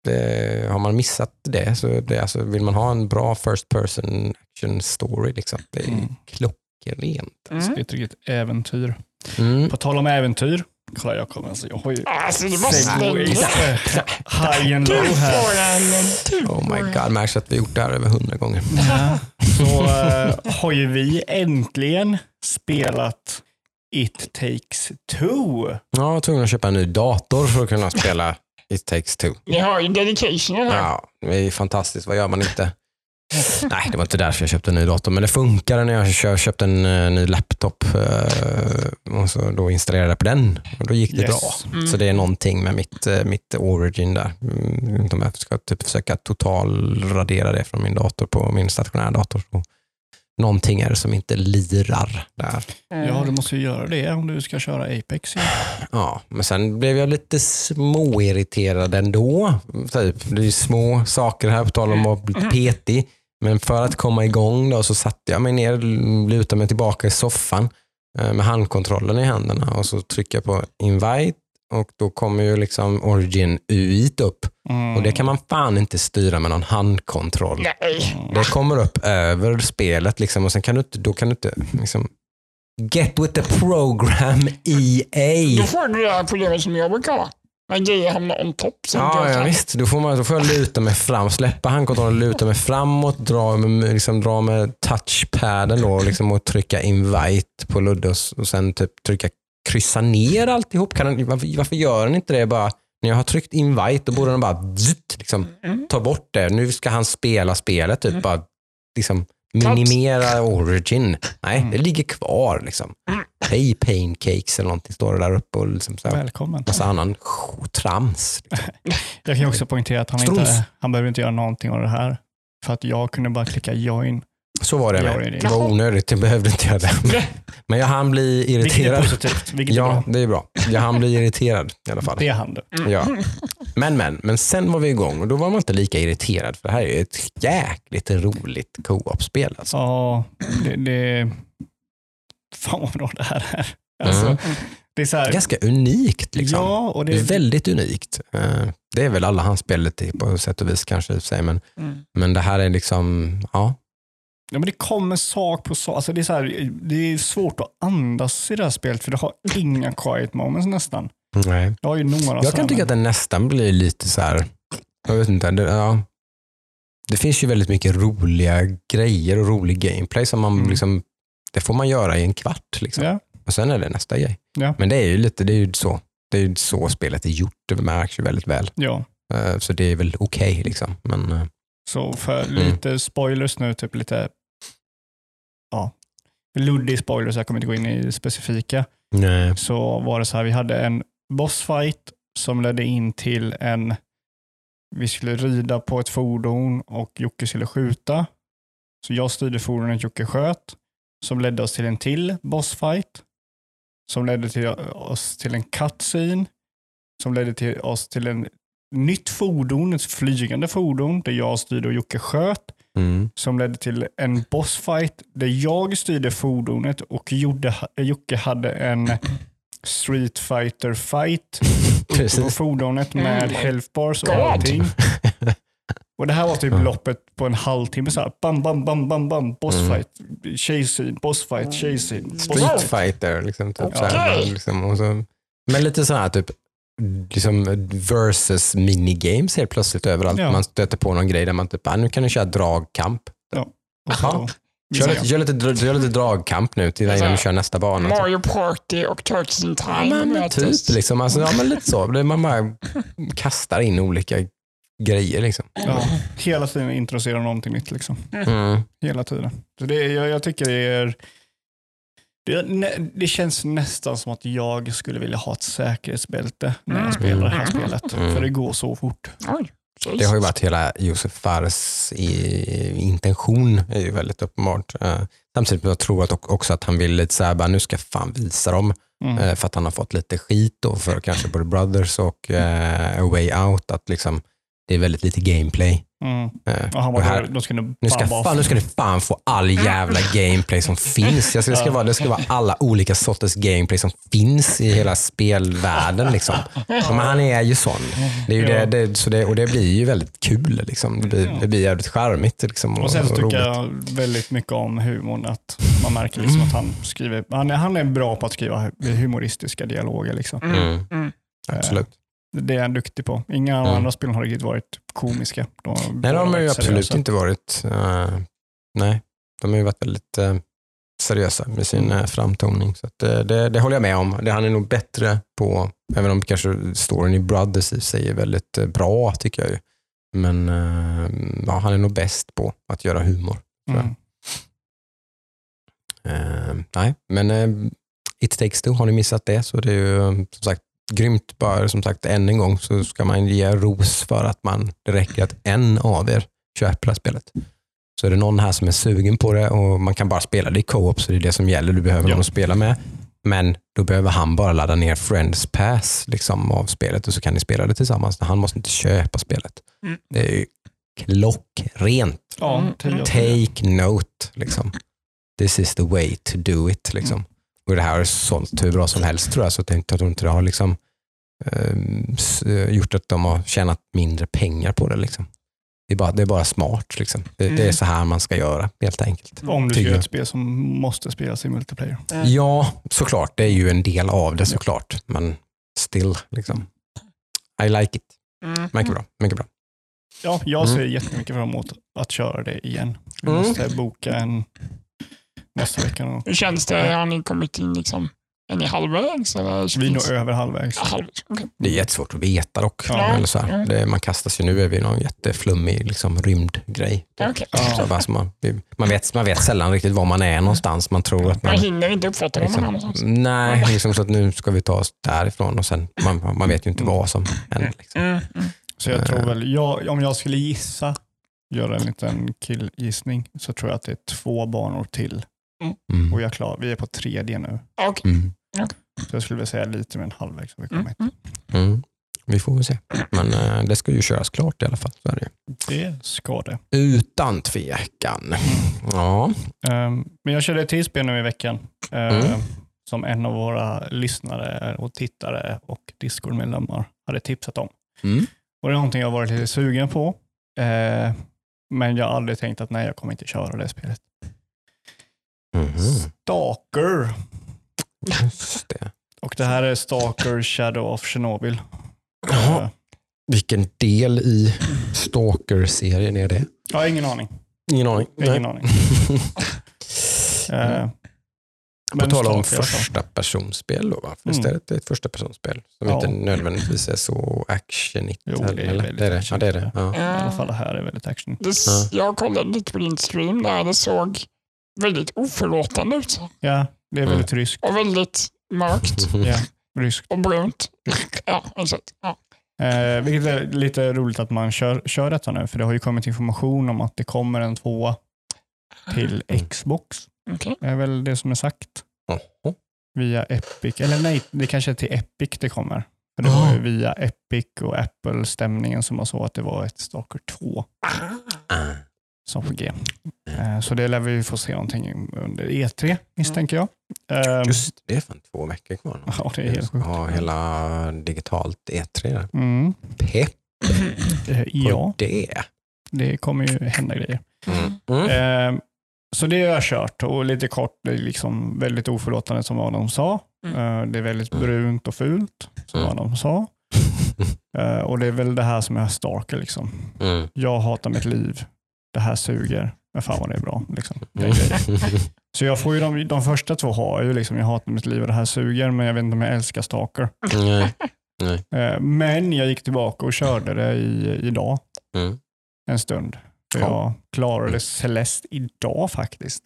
det, har man missat det så det, alltså, vill man ha en bra first person action story, liksom, det är Mm. klockrent. Mm. Det är ett riktigt äventyr. Mm. På tal om äventyr. Kolla, jag kommer. Alltså, jag har ju Alltså segways. slängt. High and Du low här. Du Oh my god, märks att vi gjort det här över hundra gånger. Ja. Så eh, har ju vi äntligen spelat It takes two. Ja, jag var tvungen att köpa en ny dator för att kunna spela It takes two. Ni har ju dedicationen här. Ja, det är fantastiskt. Vad gör man inte? Nej, det var inte därför jag köpte en ny dator, men det funkade när jag kö- köpte en eh, ny laptop eh, och så då installerade jag på den och då gick det Yes. bra. Mm. Så det är någonting med mitt, eh, mitt origin där. Mm, jag ska typ försöka totalradera det från min dator på min stationära dator. Så någonting är det som inte lirar där. Mm. Ja, du måste ju göra det om du ska köra Apex. igen. Ja, men sen blev jag lite småirriterad ändå. Typ, det är små saker här på tal om att bli petig. Men för att komma igång då så satte jag mig ner, lutade mig tillbaka i soffan eh, med handkontrollen i händerna och så trycker jag på invite och då kommer ju liksom origin UI upp Mm. och det kan man fan inte styra med någon handkontroll. Nej. Det kommer upp över spelet liksom och sen kan du inte, då kan du inte liksom Get with the program EA. Då får du det här problemet som jag brukar ha. När grejer hamnar on top. Ja, ja visst. Då får, man, då får jag luta mig fram, släppa handkontrollen, luta mig framåt, dra med, liksom, dra med touchpaden då, liksom, och trycka invite på Ludde och sen typ trycka kryssa ner alltihop. Kan den, varför, varför gör den inte det bara när jag har tryckt invite då borde den bara zzzt, liksom, Mm. ta bort det. Nu ska han spela spelet. Typ, bara, liksom, minimera origin. Nej, Mm. det ligger kvar. Liksom. Mm. Hej pancakes eller någonting står det där uppe. Och liksom, så här, Välkommen. massa annan trams. Jag kan ju också poängtera att han, inte, han behöver inte göra någonting av det här. För att jag kunde bara klicka join. Så var det med. det är Det var onödigt, jag behövde inte göra det. Men jag hann bli Vilket är irriterad. positivt. Vilket är Ja, bra. det är bra. Jag hann bli irriterad i alla fall. Det är han det. Ja. Men, men, men sen var vi igång och då var man inte lika irriterad för det här är ju ett jäkligt roligt co-op-spel. Alltså. Ja, det, det... Fan vad bra det här är. Alltså, Mm. Det är så här, Ganska unikt. Liksom. Ja, och Det är det, väldigt unikt. Eh, Det är väl alla hans spel lite på sätt och vis kanske men, Mm. men det här är liksom, ja. Ja, men det kommer sak på sak. Alltså det, är så här, det är svårt att andas i det här spelet för det har inga quiet moments nästan. Nej. Det har ju några Jag kan tycka att den nästan blir lite så här, jag vet inte, det, ja. det finns ju väldigt mycket roliga grejer och rolig gameplay som man Mm. liksom, det får man göra i en kvart. Liksom. Ja. Och sen är det nästa grej. Ja. Men det är ju lite, det är ju så, det är ju så spelet är gjort. Det märks ju väldigt väl. ja. Eh, Så det är väl okej liksom. Men eh, Så för Mm. lite spoilers nu, typ lite ja, luddig spoilers, jag kommer inte gå in i specifika, nej. så var det så här, vi hade en bossfight som ledde in till en, vi skulle rida på ett fordon och Jocke skulle skjuta. Så jag styrde fordonet, Jocke sköt, som ledde oss till en till bossfight, som ledde till oss till en cutscene, som ledde till oss till en nytt fordon, ett flygande fordon där jag styrde och Jocke sköt, Mm. som ledde till en bossfight där jag styrde fordonet och gjorde, Jocke hade en Street Fighter fight på fordonet med Mm. health bars och God. allting. Och det här var typ loppet på en halvtimme. Så här, bam, bam, bam, bam, bam, bossfight, tjejsyn, bossfight, tjejsyn. Street fighter. Liksom, typ, så här, liksom, och så, men lite så här typ liksom versus minigames helt plötsligt överallt. Ja. Man stöter på någon grej där man typ, ah, nu kan du köra dragkamp. Vi Kör lite, kör, lite, kör lite dragkamp nu till innan du kör nästa bana. typ. Mario Party och Turtles in Ja, Time men möttes. typ liksom, alltså, ja, men lite så. Man bara kastar in olika grejer liksom. Ja, hela tiden introducera någonting nytt. Liksom. Mm. Hela tiden. Så det, är- jag, jag tycker det är... Det, det känns nästan som att jag skulle vilja ha ett säkerhetsbälte när jag Mm. spelar det här spelet. Mm. För det går så fort. Oj, Det har ju varit hela Josef Fares i, intention, är ju väldigt uppenbart. Eh, samtidigt jag tror också att han vill lite såhär, bara, nu ska jag fan visa dem. Mm. Eh, för att han har fått lite skit då för kanske både Brothers och eh, A Way Out. Att liksom, det är väldigt lite gameplay. Mm. Eh, Och han och här, de ska nog nu, ska, fan fan, nu ska du fan få all jävla gameplay som finns. Jag ska, det, ska vara, det ska vara alla olika sorters gameplay som finns i hela spelvärlden. Liksom. Men han är ju sån. Det är ju Ja. det, det, så det, och det blir ju väldigt kul. Liksom. Det, blir, det blir jävligt charmigt. Liksom, Och sen så och tycker jag väldigt mycket om humorn. Att man märker liksom att han skriver, han är, han är bra på att skriva humoristiska dialoger. Liksom. Mm, Mm. absolut. Det är han duktig på. Inga av de Mm. andra spelen har riktigt varit komiska. De Nej, de har ju absolut inte varit. eh, nej, de har ju varit väldigt eh, seriösa med sin uh, framtoning. Så att, det, det håller jag med om. Det, han är nog bättre på, även om kanske storyn i Brothers i sig är väldigt bra tycker jag ju. Men ja, han är nog bäst på att göra humor. Mm. Nej, men It takes two, har ni missat det så det är ju som sagt grymt. Bara som sagt än en gång så ska man ge ros för att man, det räcker att en av er köper det här spelet. Så är det någon här som är sugen på det och man kan bara spela det i co-op så det är det som gäller. Du behöver Ja. någon att spela med. Men då behöver han bara ladda ner Friends Pass liksom, av spelet och så kan ni spela det tillsammans. Han måste inte köpa spelet. Mm. Det är ju klockrent. Ja, Mm. Take note. Liksom. This is the way to do it. Liksom. Och det här har sålt hur bra som helst tror jag. Så jag tror inte det har liksom, ehm, s- gjort att de har tjänat mindre pengar på det. Liksom. Det, är bara, det är bara smart. Liksom. Det, det är Mm. så här man ska göra helt enkelt. Om du ska göra ett spel som måste spelas i multiplayer. Ja, såklart. Det är ju en del av det såklart. Men still. Liksom. I like it. Mm. Mycket bra. Mycket bra. Ja, jag ser Mm. jättemycket fram emot att köra det igen. Vi Mm. måste boka en nästa vecka. Då. Hur känns det? Har ni kommit in liksom, är ni halvvägs? Eller Vi är nog över halvvägs. Ja, halvvägs. okej. Det är jättesvårt att veta dock. Ja. Eller så här. Mm. Det, man kastas ju nu över någon jätteflummig liksom, rymdgrej. Okej. Ja. Så, alltså, man, man, vet, man vet sällan riktigt var man är någonstans. Man tror att man... Man hinner inte uppfatta var man är Liksom, någonstans. nej, liksom så att nu ska vi ta oss därifrån och sen, man, man vet ju inte vad som händer. Liksom. Mm. Mm. Så jag tror väl, jag, om jag skulle gissa, göra en liten killgissning, så tror jag att det är två banor till. Mm. Och jag är klar. Vi är på tredje nu. Okej. Mm. Så jag skulle vilja säga lite mer än halvvägs har vi Mm. kommit. Mm. Mm. Vi får väl se. Men eh, det ska ju köras klart i alla fall. Så är det. Det ska det. Utan tvekan. Ja. Ehm, men jag körde ett till spel nu i veckan. Mm. Som en av våra lyssnare och tittare och Discord-medlemmar hade tipsat om. Mm. Och det är någonting jag har varit lite sugen på. eh, men jag har aldrig tänkt att nej, jag kommer inte köra det spelet. Stalker. Just det. Och det här är Stalker Shadow of Chernobyl. Jaha. Eh, Vilken del i Stalker-serien är det? Ja, ingen aning. Ingen aning. Ingen Nej. aning. Eh, På tal om första personspel då, va? Visst Mm. är det ett första personspel som Ja. inte nödvändigtvis är så actionigt? Jo, det är eller? väldigt det är det. Ja, det är det. Ja. I alla fall det här är väldigt action. Det, s- Jag kollade lite på din stream där. Det såg väldigt oförlåtande ut. Ja, det är Mm. väldigt ryskt. Och väldigt mörkt Ja, ryskt. och brunt. Ja, exakt. Ja. Eh, vilket är lite roligt att man kör, kör detta nu, för det har ju kommit information om att det kommer en tvåa till Xbox. Okej. Det är väl det som är sagt. Via Epic. Eller nej, det kanske är till Epic det kommer. För det var ju via Epic och Apple-stämningen som var så att det var ett Stalker 2 Ah. Som på G. Eh, så det lär vi få se någonting under E3 misstänker jag. Eh, Just det, är fan två veckor kvar. nu. Ja, det är helt sjukt. Ja, hela digitalt E3 där. Mm. Pepp Eh, på ja, det. det kommer ju hända grejer. Mm. Mm. Eh, så det har jag kört och lite kort, det är liksom väldigt oförlåtande som vad de sa. Mm. Eh, det är väldigt brunt och fult som Mm. vad de sa. Och det är väl det här som är Stalker. Liksom. Mm. Jag hatar mitt liv. Det här suger. Men fan vad det är bra. Liksom. Mm. Så jag får ju de, de första två har jag ju liksom, jag hatar mitt liv och det här suger, men jag vet inte om jag älskar Stalker. Nej. Eh, men jag gick tillbaka och körde det i, idag Mm. en stund. För Ja. jag klarade Celeste idag faktiskt.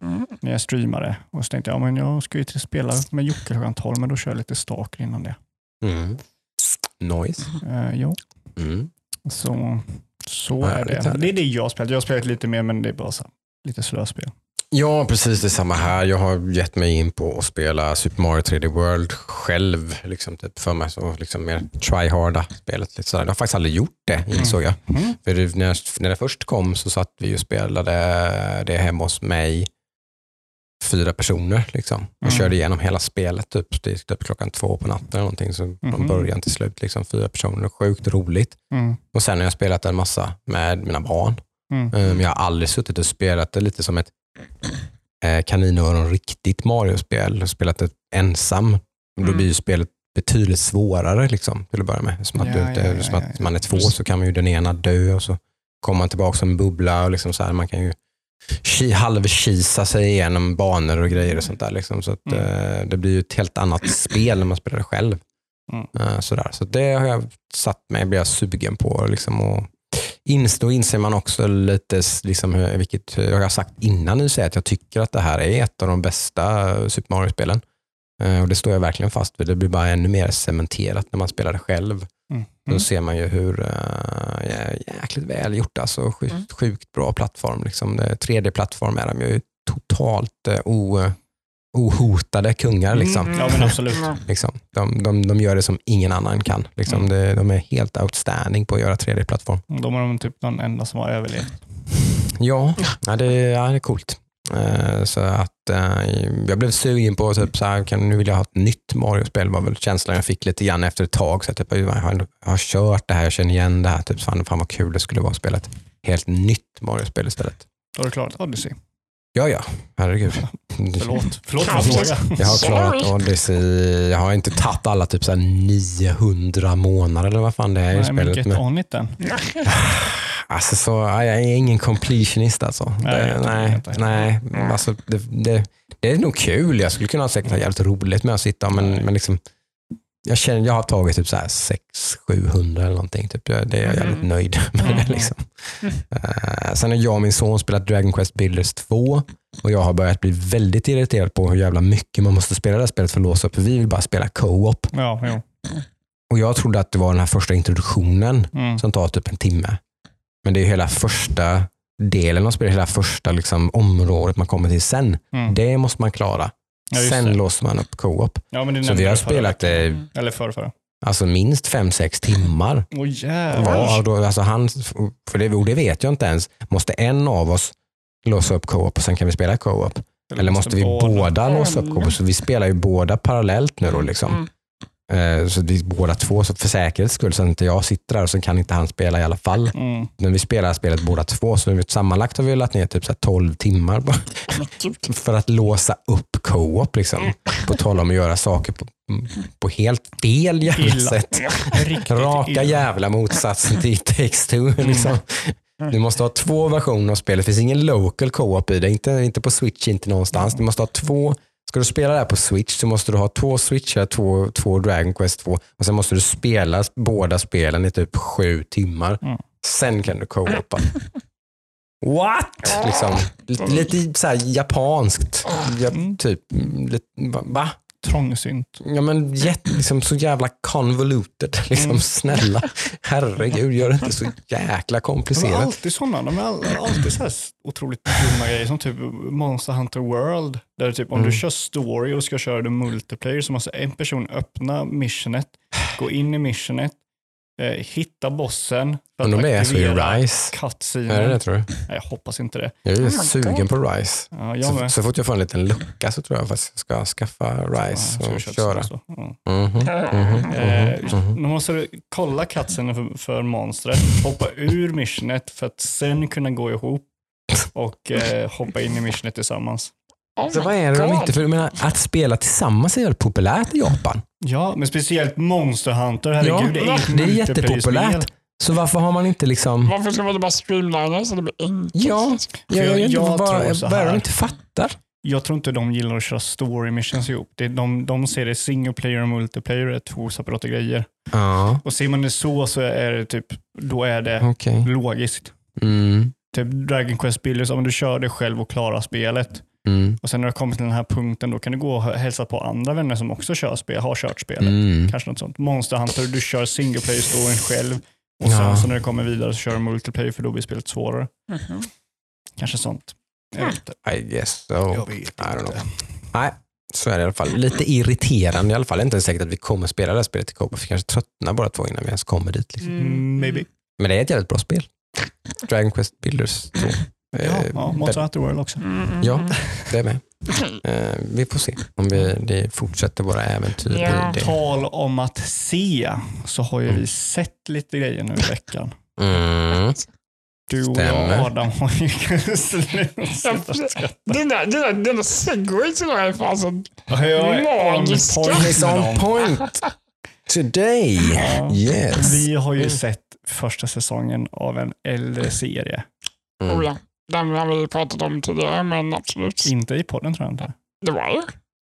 Mm. När jag streamade. Och så tänkte jag, ja, men jag ska ju till spela med Jocke klockan 12, men då kör jag lite Stalker innan det. Mm. Noise. Eh, jo, Mm. så, så är det är det. är det jag spelat. Jag har spelat lite mer, men det är bara så, lite slöspel. Ja, precis det samma här. Jag har gett mig in på att spela Super Mario 3D World själv. Liksom, typ för mig så liksom mer tryharda spelet. Lite sådär. Jag har faktiskt aldrig gjort det, insåg jag. Mm. För det, när, när det först kom så satt vi och spelade det hemma hos mig. Fyra personer liksom. Och Mm. körde igenom hela spelet typ, till typ klockan två på natten eller någonting. Så från Mhm. början till slut, liksom, fyra personer. Sjukt roligt. Mm. Och sen har jag spelat en massa med mina barn. Mm. Um, jag har aldrig suttit och spelat det lite som ett eh, kaninöron riktigt Mario-spel spelat det ensam. Då Mm. blir ju spelet betydligt svårare liksom, till att börja med. Som att, Ja, du inte, ja, ja, som att man är två så kan man ju den ena dö och så kommer man tillbaka som en bubbla. Och liksom så här, man kan ju halvkisa sig igenom banor och grejer och sånt där. Liksom. Så att, Mm. eh, det blir ju ett helt annat spel när man spelar det själv. Mm. Eh, sådär. Så det har jag satt mig, blir jag sugen på. Liksom, och då inser man också lite, liksom, vilket jag har sagt innan nu, säger att jag tycker att det här är ett av de bästa Super Mario-spelen. Eh, Och det står jag verkligen fast vid. Det blir bara ännu mer cementerat när man spelar det själv. Mm. Då Mm. ser man ju hur uh, jäkligt väl gjort. Alltså, sjukt, Mm. sjukt bra plattform. Liksom. Det- 3D-plattform är de ju totalt uh, o, ohotade kungar. Liksom. Mm. Ja, men absolut. Liksom. De, de, de gör det som ingen annan kan. Liksom. Mm. Det, de är helt outstanding på att göra 3D-plattform. De är de typ de enda som har överlevt. Ja, ja, det, ja, det är coolt. Eh, så att eh, jag blev sugen på typ så här, kan, nu vill jag ha ett nytt Mario-spel var väl känslan jag fick lite grann efter ett tag. Så att typ, jag, har, jag har kört det här, jag känner igen det här. Typ, fan, fan vad kul det skulle vara att spela ett helt nytt Mario-spel istället. Har du klarat Odyssey? Ja, ja, herregud. Förlåt, förlåt för Kanske. fråga. Jag har klarat Odyssey. Jag har inte tagit alla typ så här 900 månader eller vad fan det är i Nej, men spelet. get Men, on it then. alltså, så, ja, jag är ingen completionist alltså. Nej, det, nej, inte nej, alltså, det, det, det är nog kul. Jag skulle kunna säkert ha jävligt roligt med att sitta, men, men liksom, jag, känner, jag har tagit typ 600-700 eller någonting. Typ. Det det är jag jävligt Mhm. nöjd med. Mhm. Liksom. Eh, sen har jag och min son spelat Dragon Quest Builders 2 och jag har börjat bli väldigt irriterad på hur jävla mycket man måste spela det här spelet för att låsa upp. För vi vill bara spela co-op. Ja. Och jag trodde att det var den här första introduktionen Mm. som tar typ en timme. Men det är hela första delen av spelet, hela första liksom, området man kommer till sen. Mm. Det måste man klara. Ja, sen det. låser man upp co-op. Ja, det Så vi har spelat veckan. eh, Mm. Eller förra, förra. alltså minst fem sex timmar. Ja, och då, alltså han, för det, det vet jag inte ens. Måste en av oss låsa upp co-op och sen kan vi spela co-op? Eller måste vi båda låsa upp co-op? Så vi spelar ju båda parallellt nu då. Liksom. Mm. Eh, Så vi båda två, så för säkerhets skull, så att inte jag sitter där och så kan inte han spela i alla fall. Mm. När vi spelar spelet båda två, så vi- sammanlagt har vi lagt ner typ så här 12 timmar bara Men för att låsa upp co-op. Liksom. På tal om att göra saker på, på helt fel jävla sätt. Raka illa. jävla motsatsen till It takes two. Liksom. Du måste ha två versioner av spelet. Det finns ingen local co-op i det. Inte, inte på Switch, inte någonstans. Du måste ha två. Ska du spela det här på Switch så måste du ha två Switchar, två, två Dragon Quest 2 och sen måste du spela båda spelen i typ sju timmar. Mm. Sen kan du co-opa. What? Liksom, lite, lite så här japanskt. Ja, Mm. typ, mm, lite, va- va? Trångsynt. Ja men jätte, liksom, så jävla convoluted. Liksom, Mm. Snälla, herregud, gör det inte så jäkla De är komplicerat. alltid sådana. De är all- alltid så här otroligt dumma grejer som typ Monster Hunter World. Där typ om Mm. du kör story och ska köra det multiplayer så måste en person öppna missionet, gå in i missionet, hitta bossen. för Men de är så i Rise. cutscenen. Är det det tror du? Nej, jag hoppas inte det. Jag är Oh sugen God. på Rise. Ja, jag Så, så fort jag får en liten lucka så tror jag faktiskt jag ska skaffa Rise Ja, och kör köra. Ja. Mhm, mhm, Eh, mhm. Nu måste du kolla cutscenen för, för monstret, hoppa ur missionet för att sen kunna gå ihop och eh, hoppa in i missionet tillsammans. Oh Så vad är det de inte, för jag menar, att spela tillsammans är väldigt populärt i Japan. Ja, men speciellt Monster Hunter, herregud. Ja, det är, det är jättepopulärt. Så varför har man inte liksom... Varför ska man inte bara streamlina så det blir enkelt? Ja, jag, jag, jag- jag här. de inte fattar? Jag tror inte de gillar att köra story missions ihop. Det, de, de ser det single player och multiplayer är två separata grejer. Ja, Och ser man det så så är det typ, då är det okej. logiskt. Mm, Typ Dragon Quest Builders, om du kör det själv och klarar spelet mm, och sen när du kommit till den här punkten då kan du gå och hälsa på andra vänner som också kör spel, har kört spelet. mm. Kanske något sånt. Monster Hunter, du kör single player storyn själv och sen Ja. så när du kommer vidare så kör du multiplayer för då blir spelet svårare. Mhm. Kanske sånt. Jag vet inte. I guess so. Jag vet I don't inte. know. Nej, så är det i alla fall. Lite irriterande i alla fall. Det är inte säkert att vi kommer spela det här spelet i co Vi kanske tröttnar båda två innan vi ens kommer dit. Liksom. Mm, maybe. Men det är ett jävligt bra spel. Dragon Quest Builders 2. Ja, Eh, ja Monster Hunter World också. Mm. Ja, det är med. Eh, vi får se om vi det fortsätter våra äventyr Ja. det. Tal om att se så har ju vi sett lite grejer nu i veckan. Mm. Du och Stämmer. jag Adam har ju slutat skratta. Dina, dina, dina segways idag är fan så... Magiska. med on point today. Ja. Yes. Vi har ju Mm. sett första säsongen av en äldre serie. Mm. Ja. Den har vi pratat om tidigare, men absolut. Inte i podden tror jag inte. Det var ju.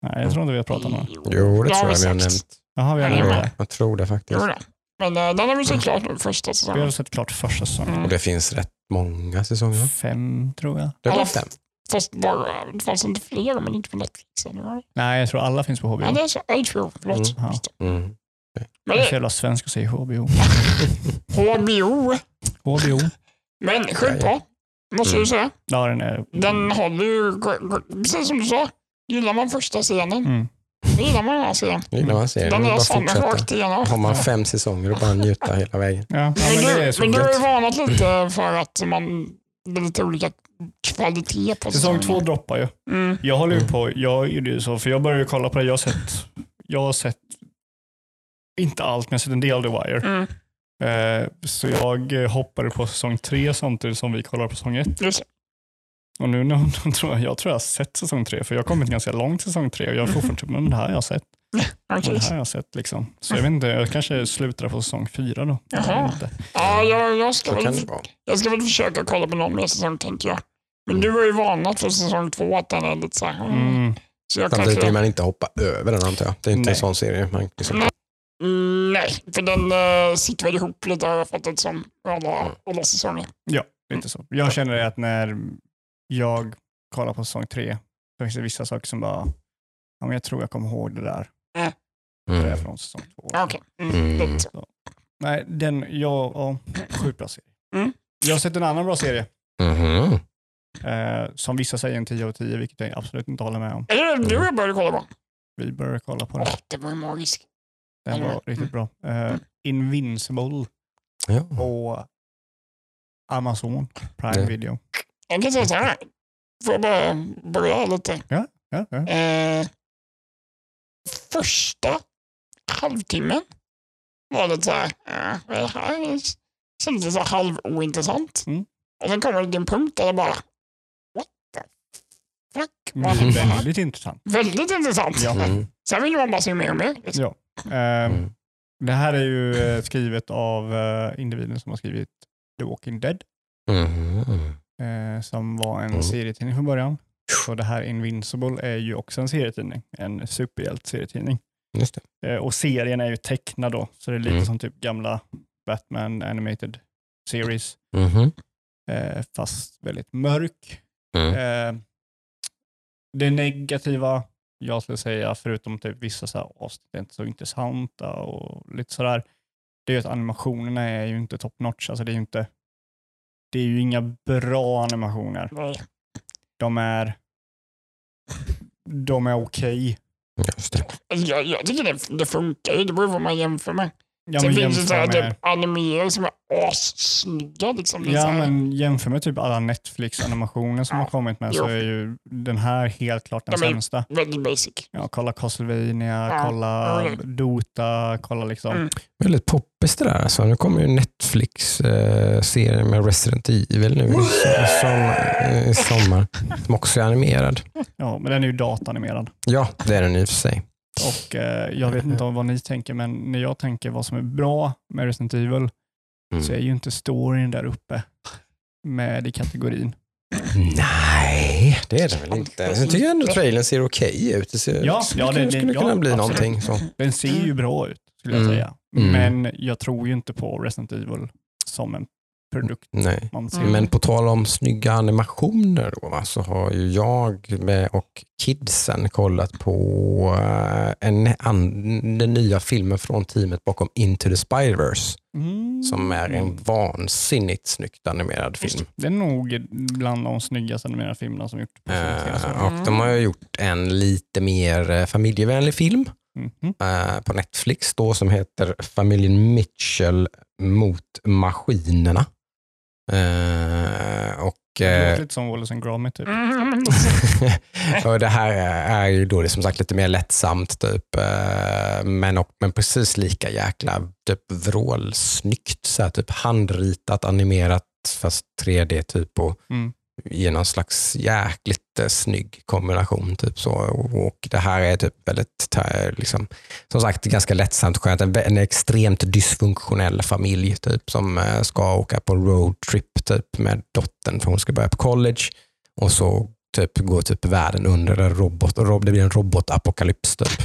Nej, jag tror inte vi har pratat om det. Jo, det tror jag vi har nämnt. Jaha, vi har Ja, nämnt ja. det. Jag tror det faktiskt. Jo då. Men eh, den har vi sett klart nu, första Vi säsongen. har sett klart första säsongen. Mm. Och det finns rätt många säsonger. Fem, tror jag. Det var Alla- fem. Fast bara, det fanns inte fler, men inte på Netflix. Eller? Nej, jag tror alla finns på HBO. Ja, det är så. HBO, förlåt. Mm. Det. Mm. Men Jag är så jävla svensk och säger HBO. HBO. HBO. Men skitbra, måste Mm. jag säga. Ja, den är... Den håller ju, precis som du sa, gillar man första scenen, Mm. då gillar man den här scenen. Gillar man serien. Den är fortsätta. rakt igenom. Har man fem säsonger och bara njuta hela vägen. Ja, ja, men Men, det är du, men du har ju varnat lite för att man, det är lite olika kvalitet på Säsong två droppar ju. Mm. Jag håller ju på, jag gjorde ju så, för jag började ju kolla på det. Jag har sett, jag har sett, inte allt, men jag har sett en del av The Wire. Mm. Eh, så jag hoppade på säsong tre samtidigt som vi kollar på säsong ett. Just det. Och nu, nu tror jag, jag tror jag har sett säsong tre, för jag har kommit ganska långt till säsong tre och jag har fortfarande typ, men det här har jag sett. Okej. Det här har jag sett liksom. Så jag vet inte, jag kanske slutar på säsong fyra då. Jag Jaha. inte. Ja, jag, jag, ska väl, jag ska väl försöka kolla på någon mer säsong tänker jag. Men du har ju varnat för säsong två att den är lite så här. Mm. Mm. Så jag Samtidigt vill man inte hoppa över den antar jag. Det är inte Nej. en sån serie. Man, liksom, nej, för den uh, sitter väl ihop lite har jag fattat som alla, alla säsonger. Ja, lite så. Jag känner det att när jag kollar på säsong tre, så finns det vissa saker som bara, ja, men jag tror jag kommer ihåg det där. Det är mm. från säsong två. Okej. Mm, Mm. så. Nej, den, ja, ja sjukt bra serie. Mm. Jag har sett en annan bra serie, Mhm. eh, som vissa säger en 10 av 10, vilket jag absolut inte håller med om. Är det du jag började kolla på? Vi börjar kolla på den. Åh, det var ju magiskt. Den var Mm. riktigt bra. Eh, Invincible Ja. på Amazon Prime Ja. Video. Jag kan säga så här. Får jag bara börja lite? Ja, ja. Eh, första halvtimmen var det så här, eh, det här kändes så här halvointressant. Mm. Och sen kommer det till en punkt där det bara, what the fuck? Vad här? väldigt intressant. Väldigt intressant. Ja. Mm. Sen vill man bara se mer och mer. Liksom. Ja. Ehm, Mm. Det här är ju eh, skrivet av eh, individen som har skrivit The Walking Dead. Eh, som var en Mm. serietidning från början. Så det här Invincible är ju också en serietidning, en superhjälte-serietidning. Just det. Eh, och serien är ju tecknad då, så det är lite Mm. som typ gamla Batman Animated Series, Mhm. eh, fast väldigt mörk. Mm. Det negativa, jag skulle säga, förutom typ vissa så här avsnitt är inte så intressanta och lite sådär, det är ju att animationerna är ju inte top notch. Alltså det är ju inte, det är ju inga bra animationer. Nej. De är, de är okej. Just det. Jag, jag tycker det, det funkar ju. Det beror på vad man jämför med. Ja, Sen men finns det så här, jämför med, typ animerade som är assnygga. Liksom. Ja, här- men jämför med typ alla Netflix-animationer som Ja, har kommit med jo. så är ju den här helt klart den De sämsta. Väldigt basic. Ja, kolla Castlevania, Ja, kolla ja. Dota, kolla liksom. Mm. Väldigt poppis det där. Alltså, nu kommer ju Netflix-serien med Resident Evil nu i so- som, eh, i sommar. Som också är animerad. Ja, men den är ju datanimerad. Ja, det är den i och för sig. Och eh, jag vet inte om vad ni tänker, men när jag tänker vad som är bra med Resident Evil så är Mm. ju inte storyn där uppe med i kategorin. Nej, det är det väl inte. Sen tycker jag ändå trailern ser okej ut. Det ser, Ja, skulle, ja, det- det- skulle ja, kunna bli absolut. någonting. Så. Den ser ju bra ut, skulle jag Mm. säga. Mm. Men jag tror ju inte på Resident Evil som en produkt Nej. Mm. Men på tal om snygga animationer då, va, så har ju jag och kidsen kollat på eh, en, an, den nya filmen från teamet bakom Into the Spider-Verse Mm. som är en vansinnigt snyggt animerad film. Det är nog bland de snyggaste animerade filmerna som gjorts på senaste Eh, och de har ju gjort en lite mer eh, familjevänlig film Mhm. eh, på Netflix då som heter Familjen Mitchell mot maskinerna. Eh, och Det eh, låter lite som Wallace and Gromit typ. Och det här är ju då det som sagt lite mer lättsamt typ. eh, Men, och, men precis lika jäkla typ vrålsnyggt. Så här, typ handritat, animerat fast 3D typ och Mm i någon slags jäkligt eh, snygg kombination. Typ så. Och, och det här är typ väldigt, liksom, som sagt ganska lättsamt skönt. En, en extremt dysfunktionell familj typ som eh, ska åka på roadtrip typ med dottern för hon ska börja på college. Och så typ går typ världen under robot. Rob- det blir en robotapokalyps typ.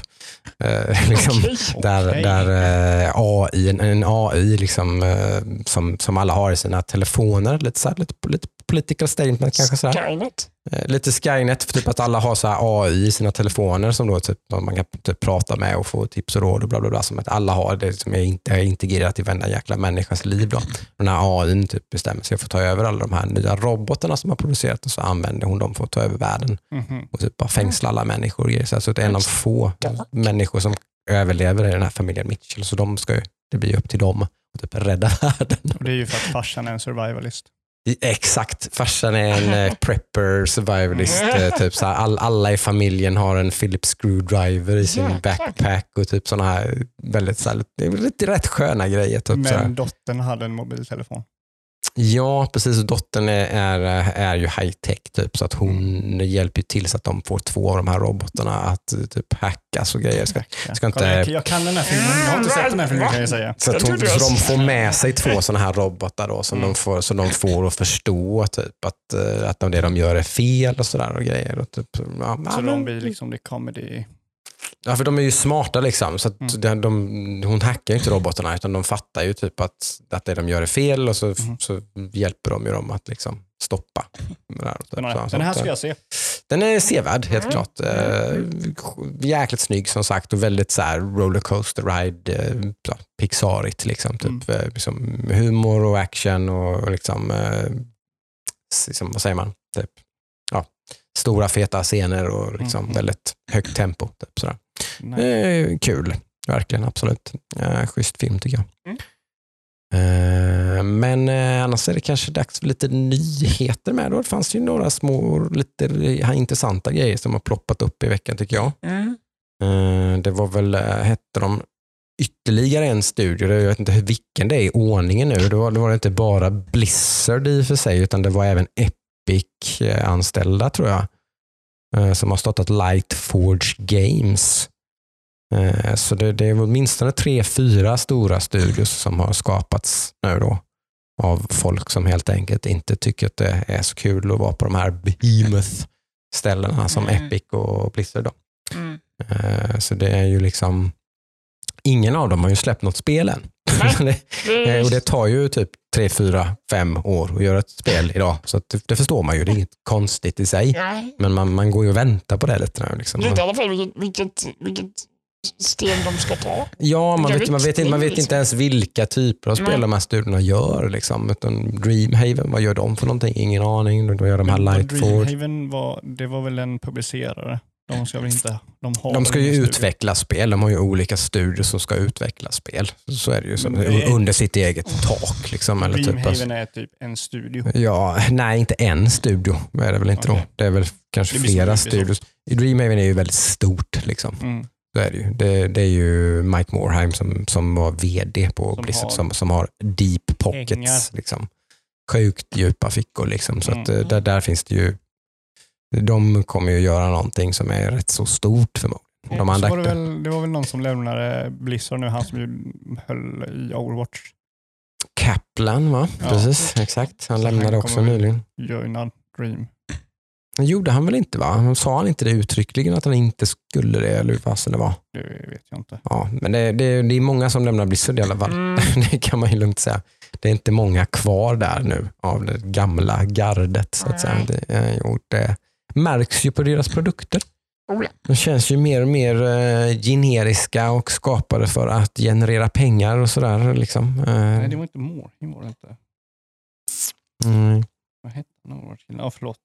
Eh, liksom, okej. där, Okej. där eh, AI, en, en AI liksom, eh, som, som alla har i sina telefoner, lite, så här, lite, lite political statement kanske. Så här. Skynet. Eh, Lite Skynet, för typ att alla har så här AI i sina telefoner som då typ, man kan typ prata med och få tips och råd och bla bla bla. Som att alla har det som är inte är integrerat i varenda jäkla människas liv. Då. Den här AI typ bestämmer sig för att ta över alla de här nya robotarna som har producerat och så använder hon dem för att ta över världen Mhm. och typ bara fängsla alla människor. och grejer. Så det är en av få människor som överlever i den här familjen Mitchell. Så de ska ju, det blir upp till dem att typ rädda världen. Och det är ju för att farsan är en survivalist. Exakt, farsan är en eh, prepper, survivalist. eh, typ så all, alla i familjen har en Philips screwdriver i sin backpack och typ sådana här väldigt, så här, lite rätt sköna grejer. Typ. Men dottern hade en mobiltelefon. Ja, precis. Dottern är, är, är ju high tech typ, så att hon hjälper till så att de får två av de här robotarna att eh, typ hackas och grejer. Ska, ska inte- Kolla, jag, jag kan den här filmen. Jag har inte sett den här filmen kan jag säga. Så, att hon, så de får med sig två sådana här robotar då, som, Mm. de får, så de får att förstå typ, att, eh, att det de gör är fel och sådär. Och grejer, och typ, ja, Så de blir liksom det comedy. Ja, för de är ju smarta liksom. Så att Mm. de, de, hon hackar ju inte robotarna utan de fattar ju typ att, att det de gör är fel och så, Mm. så hjälper de ju dem att liksom stoppa. där. Den Så- här, den här ska jag se. den är sevärd, helt Mm. klart. Eh, jäkligt snygg som sagt och väldigt så här rollercoaster ride, eh, ja, Pixarigt. Liksom, typ, Mm. eh, liksom, humor och action och, liksom, eh, s- liksom, vad säger man? Typ, stora feta scener och liksom Mm. väldigt högt tempo. Typ, sådär. Är kul, verkligen. Absolut. Eh, schysst film tycker jag. Mm. Eh, men eh, annars är det kanske dags för lite nyheter med. Då. Det fanns ju några små, lite eh, intressanta grejer som har ploppat upp i veckan tycker jag. Mm. Eh, det var väl, eh, hette de, ytterligare en studio, jag vet inte hur- vilken det är i ordningen nu. Det var, det var inte bara Blizzard i och för sig, utan det var även Epic-anställda tror jag, eh, som har startat Lightforge Games. Eh, Så det, det är åtminstone tre, fyra stora studios som har skapats nu då. av folk som helt enkelt inte tycker att det är så kul att vara på de här behemoth-ställena som Mm. Epic och Blizzard. Då. Mm. Eh, Så det är ju liksom, ingen av dem har ju släppt något spel än. Det, Det eh, och det tar ju typ tre, fyra, fem år att göra ett spel idag. Så att det, det förstår man ju, det är inget konstigt i sig. nej, Men man, man går ju och väntar på det lite nu. Liksom. vet i alla fall vilket, vilket, vilket steg de ska ta. Ja, man vet, man, vet, inte- man vet liksom. inte ens vilka typer av spel Nej. de här studierna gör. Liksom. Utan Dreamhaven, vad gör de för någonting? Ingen aning. De gör de här Lightford. Dreamhaven var, det var väl en publicerare? De ska väl inte... De, har De ska ju studio. utveckla spel. De har ju olika studier som ska utveckla spel. Så är det ju. Så, Mm. under sitt eget tak. Liksom, eller typ, alltså. Dreamhaven är typ en studio. Ja, nej, inte en studio är det väl inte Okej. då. Det är väl kanske flera som studios. Dreamhaven är ju väldigt stort. Liksom. Mm. Så är det, ju. Det, det är ju Mike Morheim som, som var vd på Som Blizzard har som, som har deep pockets. Liksom. Sjukt djupa fickor. Liksom. Så att, Mm. eh, där, där finns det ju, de kommer ju göra någonting som är rätt så stort förmodligen. De Så andra, var det, väl, det var väl någon som lämnade Blizzard nu, han som ju höll i Overwatch. Kaplan va? Ja. Precis, exakt. Han Så lämnade han också nyligen. Joina Dream. Det gjorde han väl inte va? Han sa han inte det uttryckligen att han inte skulle det eller hur fasen det var? Det vet jag inte. Ja, men det, det, det är många som lämnar Blizzard i alla fall. Mm. Det kan man ju lugnt säga. Det är inte många kvar där nu av det gamla gardet. Så att säga. Det, jo, det märks ju på deras produkter. Oh ja. De känns ju mer och mer eh, generiska och skapade för att generera pengar och sådär. Liksom. Eh, Nej, det var inte Morheim var det inte. mm. Vad hette han? Ja, förlåt.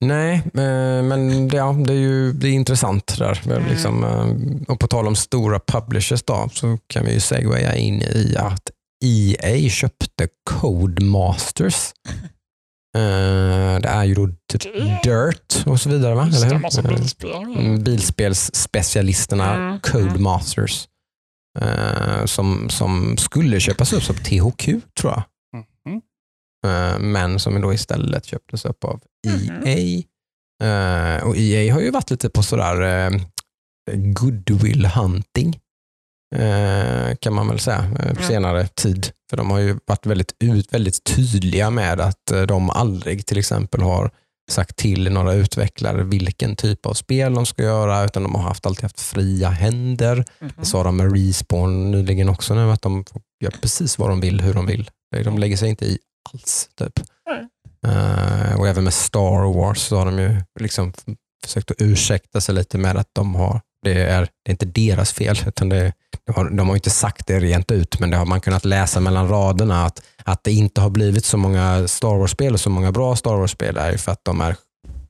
Nej, eh, men det, ja, det är ju det är intressant där. Mm. Liksom, och på tal om stora publishers då, så kan vi ju segwaya in i att EA köpte Codemasters. Eh, Det är ju då Det- Dirt och så vidare, va? Eller hur? Bilspel. mm, Bilspelsspecialisterna Mm, Codemasters. eh, Som, som skulle köpas upp som THQ tror jag. Mhm. Eh, men som då istället köptes upp av Mhm. EA. Och EA har ju varit lite på sådär goodwill hunting kan man väl säga eh, på senare tid. För de har ju varit väldigt, ut, väldigt tydliga med att eh, de aldrig till exempel har sagt till några utvecklare vilken typ av spel de ska göra utan de har haft, alltid haft fria händer. Mhm. Det sa de med Respawn nyligen också nu, att de får göra precis vad de vill, hur de vill. De lägger sig inte i alls. Typ. Nej. Eh, och även med Star Wars så har de ju liksom försökt att ursäkta sig lite med att de har, det är, det är inte deras fel, utan det, de, har, de har inte sagt det rent ut, men det har man kunnat läsa mellan raderna att, att det inte har blivit så många Star Wars-spel och så många bra Star Wars-spel är för att de är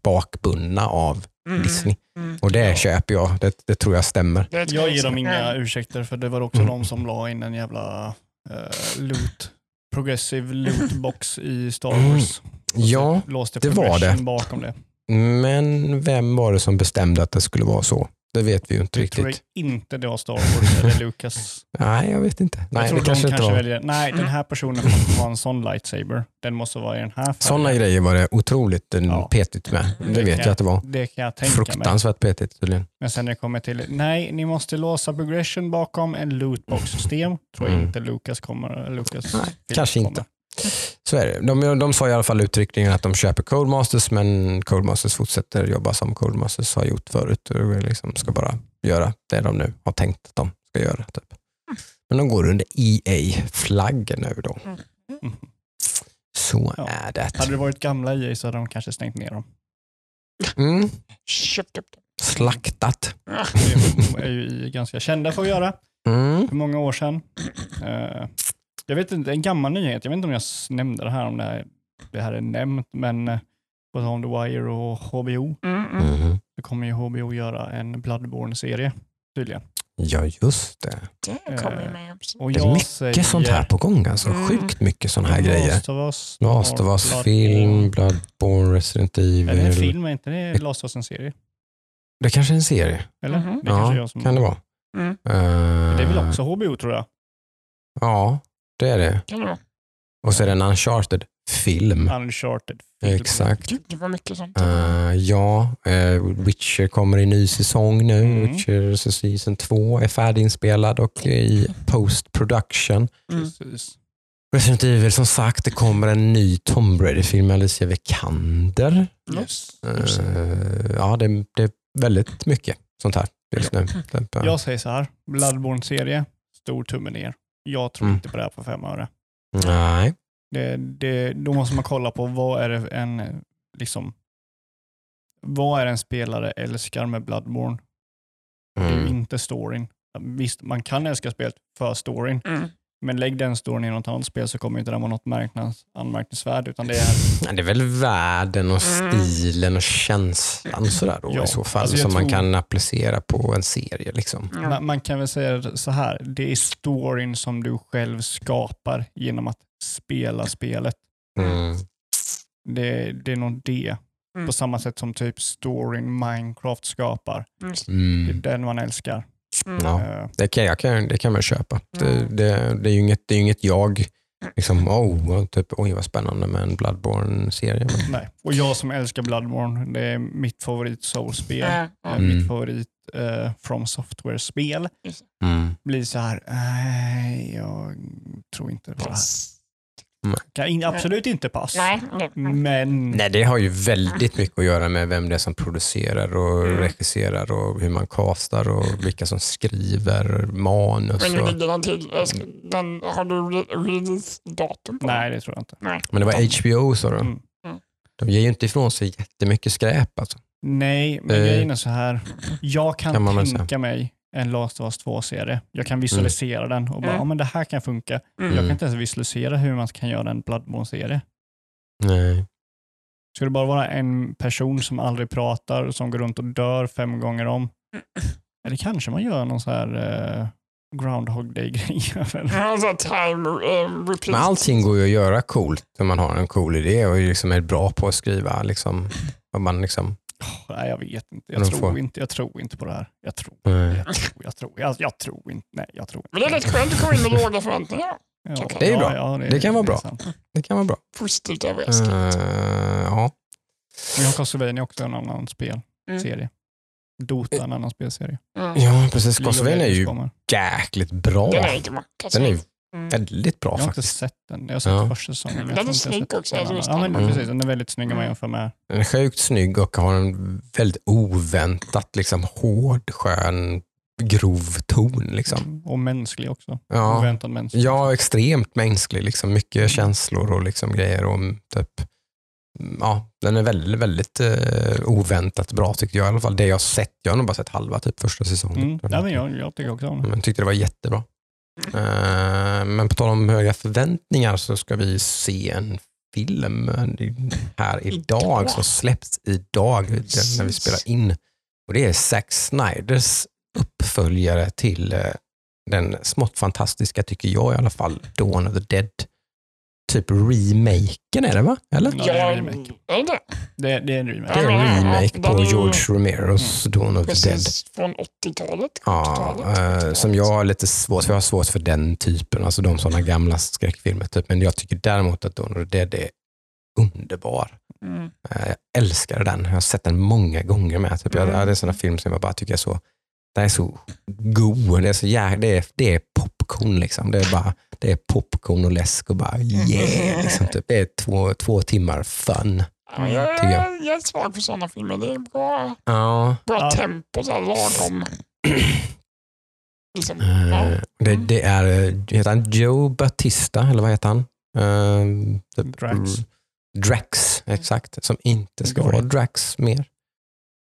bakbundna av Mm. Disney. Mm. Och det Ja. köper jag, det, det tror jag stämmer. Jag ger dem inga ursäkter för det var också Mm. de som la in en jävla eh, loot, progressive lootbox i Star Mm. Wars. Ja, låste det var det. bakom det. men vem var det som bestämde att det skulle vara så? Det vet vi ju inte Jag tror riktigt. inte det var Star Wars eller Lucas. Nej, jag vet inte. Nej, jag tror det kanske de kanske väljer, nej den här personen får ha en sån lightsaber. Den måste vara i den här färgen. Sådana grejer var det otroligt eh, Ja. petigt med. Det vet kan jag att det var. Det kan jag tänka mig. Fruktansvärt petigt tydligen. Men sen när det kommer till, nej, ni måste låsa progression bakom en lootbox-system. Tror jag Mm. inte Lucas kommer. Lucas Nej, kanske kommer. inte. Så är det. De, de sa i alla fall uttryckligen att de köper Codemasters men Codemasters fortsätter jobba som Codemasters har gjort förut. Och liksom ska bara göra det de nu har tänkt att de ska göra. Typ. Men de går under EA-flagg nu då. Mm. Så Ja. är det. Hade det varit gamla EA så hade de kanske stängt ner dem. Mm. Det. Slaktat. Det är ju ganska kända för att göra. Mm. För många år sedan. Eh, jag vet inte, en gammal nyhet. Jag vet inte om jag nämnde det här, om det här, det här är nämnt, men uh, på tal om The Wire och HBO Mm, mm. Mhm. så kommer ju HBO göra en Bloodborne-serie tydligen. Ja, just det. Det kommer ju med. Och Det är mycket säger, sånt här på gång. Alltså. Mm. Sjukt mycket sådana här grejer. Last of Us. Last of Us film, Bloodborne, Resident Evil. Är det en film? Är inte det Last of Us en serie? Det kanske är en serie. Eller? Mhm. Det Ja, jag som... kan det vara. Mm. Eh, Det är väl också HBO tror jag. Ja, det är det. Kan det vara. Och så är det en Uncharted-film. Uncharted. film. Exakt. Gud, det var mycket sånt. Eh, ja, eh, Witcher kommer i ny säsong nu. Mm. Witcher season 2 är färdiginspelad och i post production. Mm. Precis. Resident Evil, som sagt, det kommer en ny Tomb Raider-film med Alicia Vikander. Yes. Eh, ja, det, det är väldigt mycket sånt här just nu. Eh, Jag säger så här, Bloodborne-serie, stor tumme ner. Jag tror Mm. inte på det här för fem öre. Nej. Det, det, då måste man kolla på vad är det en, liksom, vad är en spelare älskar med Bloodborne? Det är Mm. inte storyn. Visst, man kan älska spelet för storyn, Mm. Men lägg den storyn i något annat spel så kommer inte det vara något märknads, anmärkningsvärt, utan det är Det är väl världen och stilen och känslan sådär då, Ja, i så fall alltså som man tror- kan applicera på en serie. Liksom. Ja. Man, man kan väl säga så här, det är storyn som du själv skapar genom att spela spelet. Mm. Det, det är nog det. Mm. På samma sätt som typ storyn Minecraft skapar. Just. Det är Mm. den man älskar. Mm. Ja. Eh, Det kan, jag kan, det kan man köpa. Det, Mm. det, det, är ju inget, det är inget jag, liksom, oh, typ, oj vad spännande med en Bloodborne-serie. Nej. Och jag som älskar Bloodborne, det är mitt favorit Soul-spel. Eh, Mm. Mitt favorit eh, From Software-spel. mm. Blir så här, nej, jag tror inte på det här. Pass. Kan in, absolut inte pass. Nej, nej. Men Nej, det har ju väldigt mycket att göra med vem det är som producerar och Mm. regisserar och hur man castar och vilka som skriver manus. Men hur ligger den till? Den, har du re- release-datum på nej, det tror jag inte. Nej. men det var HBO sa du? Mm. De ger ju inte ifrån sig jättemycket skräp alltså. Nej, men Eh, grejen är så här. Jag kan, kan tänka mig en Last of Us 2-serie. Jag kan visualisera den och bara, Mm. ja men det här kan funka. Mm. Jag kan inte ens visualisera hur man kan göra en Bloodborne-serie. Nej. Ska det bara vara en person som aldrig pratar och som går runt och dör fem gånger om? Eller kanske man gör någon så här eh, Groundhog Day-grej. Repeat. Men allting går ju att göra coolt om man har en cool idé och liksom är bra på att skriva. Liksom, vad man liksom, Nej, jag vet inte. Jag tror, får- inte. jag tror inte på det här. Jag tror, nej. jag tror, jag tror, jag, jag tror inte. Nej, jag tror Men det är rätt skönt att komma in med låga förväntningar. Ja, Det är bra. Ja, Det kan vara bra. sant. Det kan vara bra. Positivt överraskning. Uh, ja. Vi har Castlevania också, en annan spelserie. Dota, en annan spelserie. Mm. ja, precis. Castlevania är ju Mm. Jäkligt bra. Den är inte bra. Den är ju Mm. väldigt bra Jag har inte faktiskt. sett den. Jag har sett Ja. första säsongen. Den jag är snygg också, alltså. Ja, men Mm. precis. Den är väldigt snygg om man jämför med... Den är sjukt snygg och har en väldigt oväntat liksom, hård, skön, grov ton. Liksom. Och mänsklig också. Ja. Oväntad mänsklig. Ja, extremt mänsklig. Liksom. Mycket känslor och liksom grejer. Och, typ, ja, den är väldigt, väldigt eh, oväntat bra tyckte jag i alla fall. Det jag har sett. Jag har nog bara sett halva typ, första säsongen. Mm. Ja, men jag, jag tycker också om den. Men tyckte det var jättebra. Eh, men på tal om höga förväntningar så ska vi se en film här idag som släpps idag när vi spelar in. Och Det är Zack Snyders uppföljare till eh, den smått fantastiska, tycker jag i alla fall, Dawn of the Dead. Typ remaken är det va? Eller? Ja, det är en Ja, remake. det? Det, det är en remake. Det är en remake den på George Romeros Dawn of the Dead. Från 80-talet. Ja, 70-talet. eh, som jag har lite svårt för. Jag har svårt för den typen, alltså de sådana gamla skräckfilmer. Typ. Men jag tycker däremot att Dawn of the Dead är underbar. Mm. Eh, Jag älskar den. Jag har sett den många gånger med. Typ. Jag, Mm. Det är sådana film som jag bara tycker är så, den är så god. Det är, så jä, det är, det är popcorn liksom. Det är, bara, det är popcorn och läsk och bara yeah. Liksom, typ. Det är två, två timmar fun. Ja, jag, tycker jag. jag är svag för sådana filmer. Det är bra, Ja, bra Ja. tempo, så här, lagom. liksom, eh, ja. det, det är, eh, heter han Joe Batista, eller vad heter han? Eh, typ- Drax. Drax, exakt. Som inte ska vara Drax mer.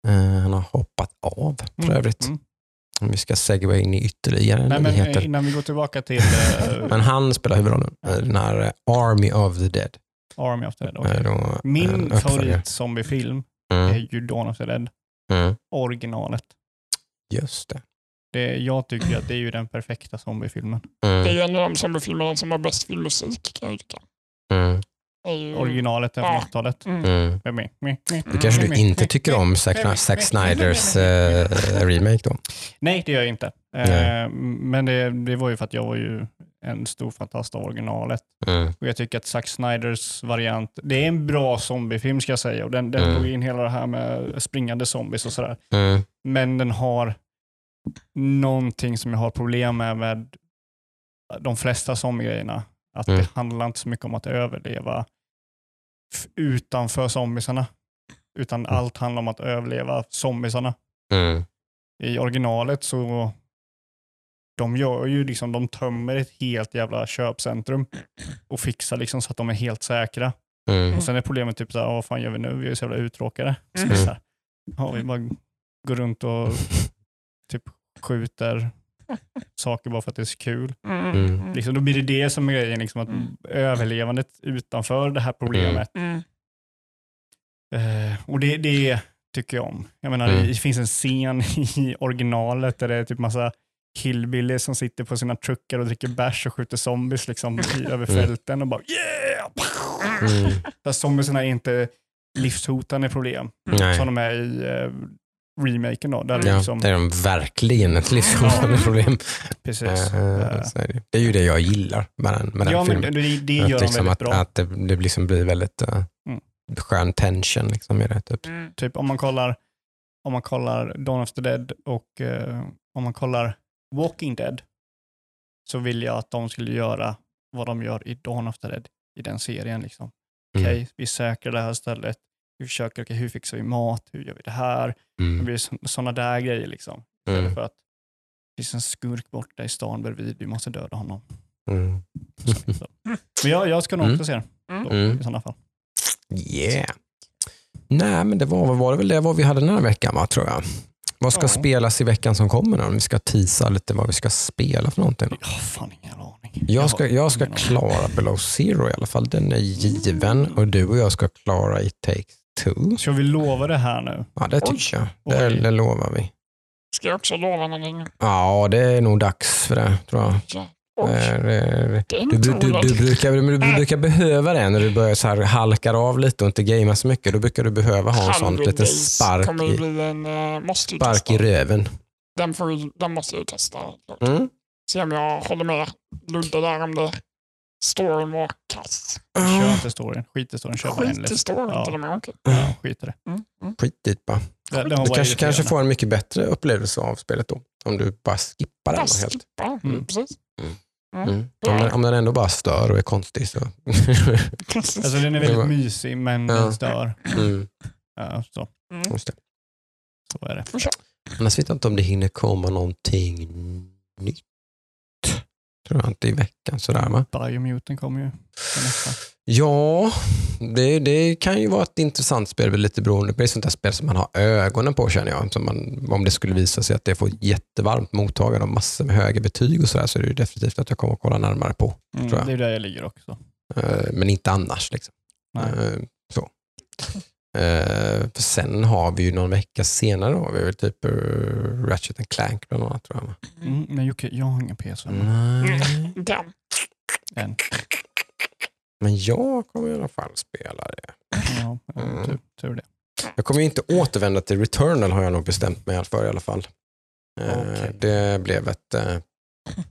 Eh, han har hoppat av för Mm, övrigt. mm. Om vi ska segwa in i ytterligare Nej, men eh, nyheter. innan vi går tillbaka till eh, Men han spelar huvudrollen i den här eh, Army of the Dead. Army of the Dead. Eh, okej. då, Min favorit-zombiefilm Mm, är ju Dawn of the Dead. mm, Originalet. just det. Det, jag tycker att det är ju den perfekta zombiefilmen. Det är Mm, ju en av de zombiefilmerna som har bäst filmmusik kan jag tycka. mm, ju... Originalet är Ja. från 80-talet. Mm. mm. Med. Det kanske du inte tycker om Zack, Zack Snyders eh, remake då? Nej, det gör jag inte. Nej. Eh, men det, det var ju för att jag var ju en stor fantast av originalet. Mm, Och jag tycker att Zack Snyders variant, det är en bra zombiefilm ska jag säga. Och den den Mm. tog in hela det här med springande zombies och sådär. mm, Men den har någonting som jag har problem med med de flesta zombiegrejerna. Att Mm. det handlar inte så mycket om att överleva utanför zombiesarna. Utan Mm. allt handlar om att överleva zombiesarna. Mm. I originalet så de gör ju liksom, de tömmer ett helt jävla köpcentrum och fixar liksom så att de är helt säkra. Mm. Och sen är problemet typ så här, "Ja, vad fan gör vi nu? Vi är ju så jävla uttråkade. Så Mm. så här, ja, vi bara går runt och typ skjuter saker bara för att det är så kul. Mm. Mm. Mm. Liksom, då blir det det som är grejen, liksom, att Mm. överlevandet utanför det här problemet. Mm. Eh, och det, det tycker jag om. Jag menar, Mm. det finns en scen i originalet där det är typ massa hillbillies som sitter på sina truckar och dricker bärs och skjuter zombies liksom, i, över Mm. fälten och bara yeah! Mm. Där zombiesarna är inte livshotande problem Nej. som de är i eh, remaken. Då, där det Ja, liksom, det är de verkligen ett livshotande problem. precis. Eh, Eh, det. är ju det jag gillar med den, med den ja, men filmen. det, det Att gör de liksom väldigt att, bra. att det, det liksom blir väldigt uh, Mm. skön tension liksom, i det. Typ. Mm. Typ om man kollar, om man kollar Dawn of the Dead och eh, om man kollar Walking Dead så vill jag att de skulle göra vad de gör i Dawn of the Dead i den serien. Liksom. Mm. Okej, vi säkrar det här stället. Vi försöker, okej, hur fixar vi mat? Hur gör vi det här? Det Mm. blir sådana där grejer. Liksom. Istället Mm. för att det finns en skurk borta i stan bredvid, vi måste döda honom. Mm. Så. Men jag, jag ska nog Mm. också se den då, Mm. i sådana fall. Yeah. Nej, men det var, var det väl det vad vi hade den här veckan, va, tror jag. Vad ska Ja. spelas i veckan som kommer? Då? Om vi ska tisa lite vad vi ska spela för någonting. Jag har fan ingen aning. Jag ska, jag ska klara Below Zero i alla fall. Den är given. Och du och jag ska klara It takes two. Ska vi lova det här nu? Ja, det tycker jag. Det, det lovar vi. Ska jag också lova någonting? Ja, det är nog dags för det, tror jag. Eh, Du, du, du, du, brukar, du, du brukar behöva det när du börjar så här halkar av lite och inte gamea så mycket. Då brukar du behöva ha en sån liten spark i, bli en, måste ju spark i röven. Den, får den måste jag ju testa. Mm. Se om jag håller med Ludde där om det. Storyn var kass. Kör inte storyn. Skit i storyn. Kör bara Skit i endless. storyn Ja. till och med. Okej. Ja, skit i det. Mm. Mm. Skit dit bara. det, det har Du kanske, kanske irriterande. får en mycket bättre upplevelse av spelet då. Om du bara skippar den Bara helt. skippa. Mm. Precis. Mm. Om, den, om den ändå bara stör och är konstig så. Alltså den är Det var- väldigt mysig men Ja. den stör. mm. Ja, så, Mm. Just det. så är det. Annars vet jag inte om det hinner komma någonting nytt. Tror jag inte i veckan sådär va? Biomutant kommer ju nästa. Ja, det, det kan ju vara ett intressant spel, lite beroende på det är sånt där spel som man har ögonen på känner jag. Som man, om det skulle visa sig att det får jättevarmt mottagande och massor med höga betyg och sådär så är det definitivt att jag kommer att kolla närmare på. Mm, det är där jag ligger också. Eh, Men inte annars. Liksom. Nej. Eh, Så. Eh, för sen har vi ju någon vecka senare har vi väl typ eh, Ratchet and Clank bland annat tror jag. Mm, men Jocke, jag har ingen PS5 Nej. Den. än. Men jag kommer i alla fall spela det. Ja, Mm. tur, tur det. Jag kommer ju inte återvända till Returnal har jag nog bestämt mig för i alla fall. Eh, Okej. Det blev ett,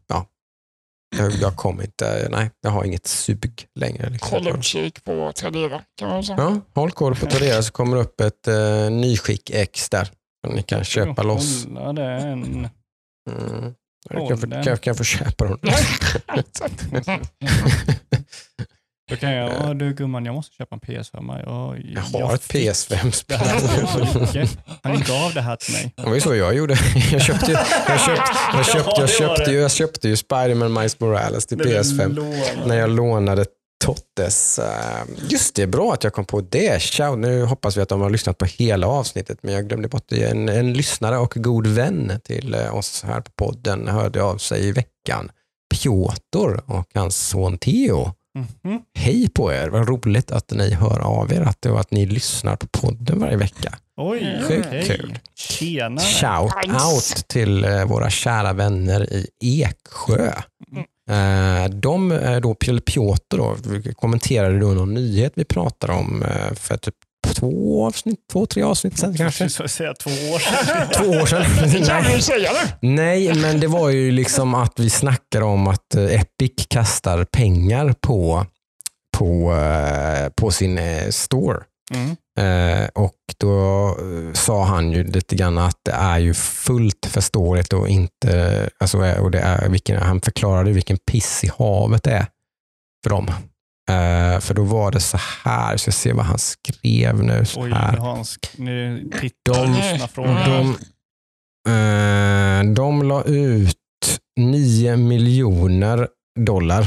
ja, jag, jag kommer inte, nej, jag har inget sug längre. Liksom. Håll utkik på Tradera kan man säga. Ja, håll koll på Tradera så kommer det upp ett eh, nyskick X där. Som ni kan köpa loss. Hålla den. Mm. Jag kan, få, den. kan, kan jag få köpa dem? Då kan jag, ja, du gumman, jag måste köpa en PS5. Jag, Jag har ett fick PS5-spel. Det här Jocke, han gav det här till mig. Det var ju så jag gjorde. Jag köpte ju, jag köpte, jag köpte, jag köpte, jag köpte ju Spider-Man Miles Morales till PS5 när jag lånade Tottes. eh, Just det, bra att jag kom på det. Ciao. Nu hoppas vi att de har lyssnat på hela avsnittet, men jag glömde bort det. En, en lyssnare och god vän till eh, oss här på podden hörde av sig i veckan. Piotr och hans son Theo. Mhm. Hej på er, vad roligt att ni hör av er att, och att ni lyssnar på podden varje vecka. Oj, Sjukt okej. kul. Tjena. Shout out till eh, våra kära vänner i Eksjö. Eh, De, då, Piotr då, kommenterade då någon nyhet vi pratade om eh, för typ två avsnitt, två, tre avsnitt sedan kanske. Jag säga två år sedan. Två år sedan. Nej. du säga det? Nej, men det var ju liksom att vi snackade om att eh, Epic kastar pengar på, på, eh, på sin eh, store. Mm. Eh, och då sa han ju lite grann att det är ju fullt förståeligt och inte, alltså, och det är vilken, han förklarade vilken piss i havet det är. för dem. Eh, för då var det så här, jag ska se vad han skrev nu. Så Oj, här. nu har han sk- nu tittar De- frågan. De, eh, de la ut 9 miljoner dollar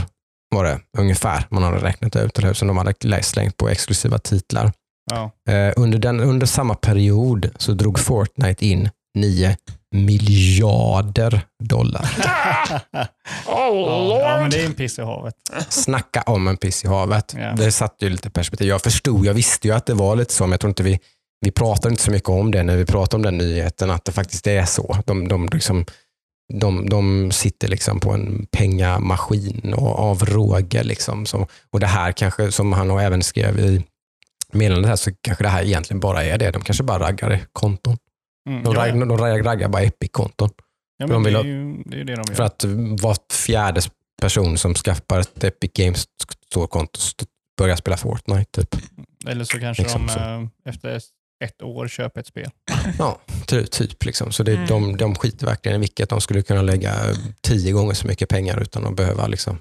var det ungefär man hade räknat ut, eller hur? Som de hade lä- slängt på exklusiva titlar. Ja. Eh, under, den, under samma period så drog Fortnite in 9 miljarder dollar. Oh, ja, ja, men Lord. det är en piss i havet. Snacka om en piss i havet. Ja. Det satte ju lite perspektiv. Jag förstod, jag visste ju att det var lite så, men jag tror inte vi, vi pratade inte så mycket om det när vi pratade om den nyheten, att det faktiskt är så. De, de, liksom, de, de sitter liksom på en pengamaskin och av råge. Liksom, så, och det här kanske, som han och även skrev i meddelandet här, så kanske det här egentligen bara är det. De kanske bara raggar konton. Mm. De, Ja, raggar, de raggar, raggar bara Epic-konton. ja, de vill det, ha- är ju, det är det de gör. För att var fjärde person som skaffar ett Epic Games Store-konto st- börjar spela Fortnite. Typ. Eller så kanske Liksom de så. eh, efter ett år köper ett spel. Ja, ty, typ. Liksom. Så det, Mm. de, de skiter verkligen i vilket. De skulle kunna lägga tio gånger så mycket pengar utan att behöva liksom,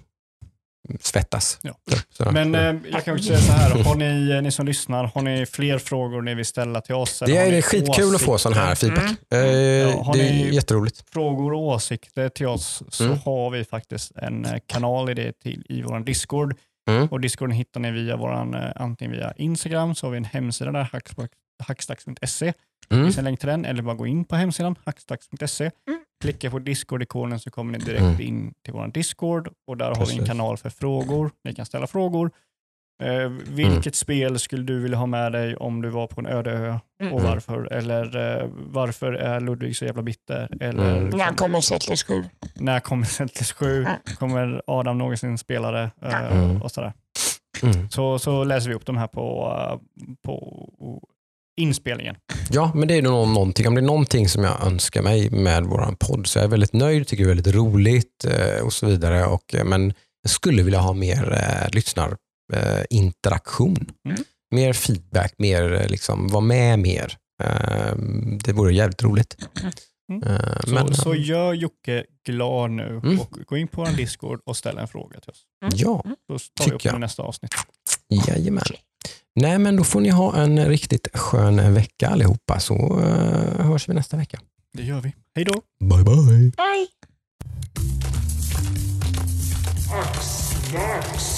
svettas. Ja. Så, Men så. eh, jag kan också säga så här, har ni, eh, ni som lyssnar, har ni fler frågor ni vill ställa till oss? det har är ni skitkul att få åsikter? sån här feedback. Mm. Eh, Ja, har det är ni- jätteroligt. frågor och åsikter till oss så Mm. har vi faktiskt en eh, kanal i det till, i vår Discord. Mm. Och Discorden hittar ni via våran, antingen via Instagram, så har vi en hemsida där, hackstack- hackstacks.se. Det Mm. finns en länk till den, eller bara gå in på hemsidan, hackstacks.se. Mm. Klicka på Discord-ikonen så kommer ni direkt Mm. in till vår Discord och där har vi Precis. en kanal för frågor. Ni kan ställa frågor. Eh, vilket Mm. spel skulle du vilja ha med dig om du var på en öde ö Mm. och varför? Eller eh, varför är Ludvig så jävla bitter? Eller Mm. När kommer Settlers 7? när kommer Settlers 7? Mm. Kommer Adam någonsin spela det? Eh, Mm. och sådär. Mm. Så, så läser vi upp de här på, eh, på inspelningen. Ja, men det är nog någonting. Om det är någonting som jag önskar mig med vår podd så är jag väldigt nöjd, tycker det är väldigt roligt eh, och så vidare. Och, eh, men jag skulle vilja ha mer eh, lyssnarinteraktion. Eh. Mm. Mer feedback, mer liksom, vara med mer. Eh, det vore jävligt roligt. Mm. Eh, Så, men, så gör Jocke glad nu Mm. och gå in på vår Discord och ställ en fråga till oss. ja, Så tar vi upp jag. i nästa avsnitt. jajamän. Nej, men då får ni ha en riktigt skön vecka allihopa, så eh, hörs vi nästa vecka. Det gör vi. Hej då! Bye, bye! Bye! Snacks.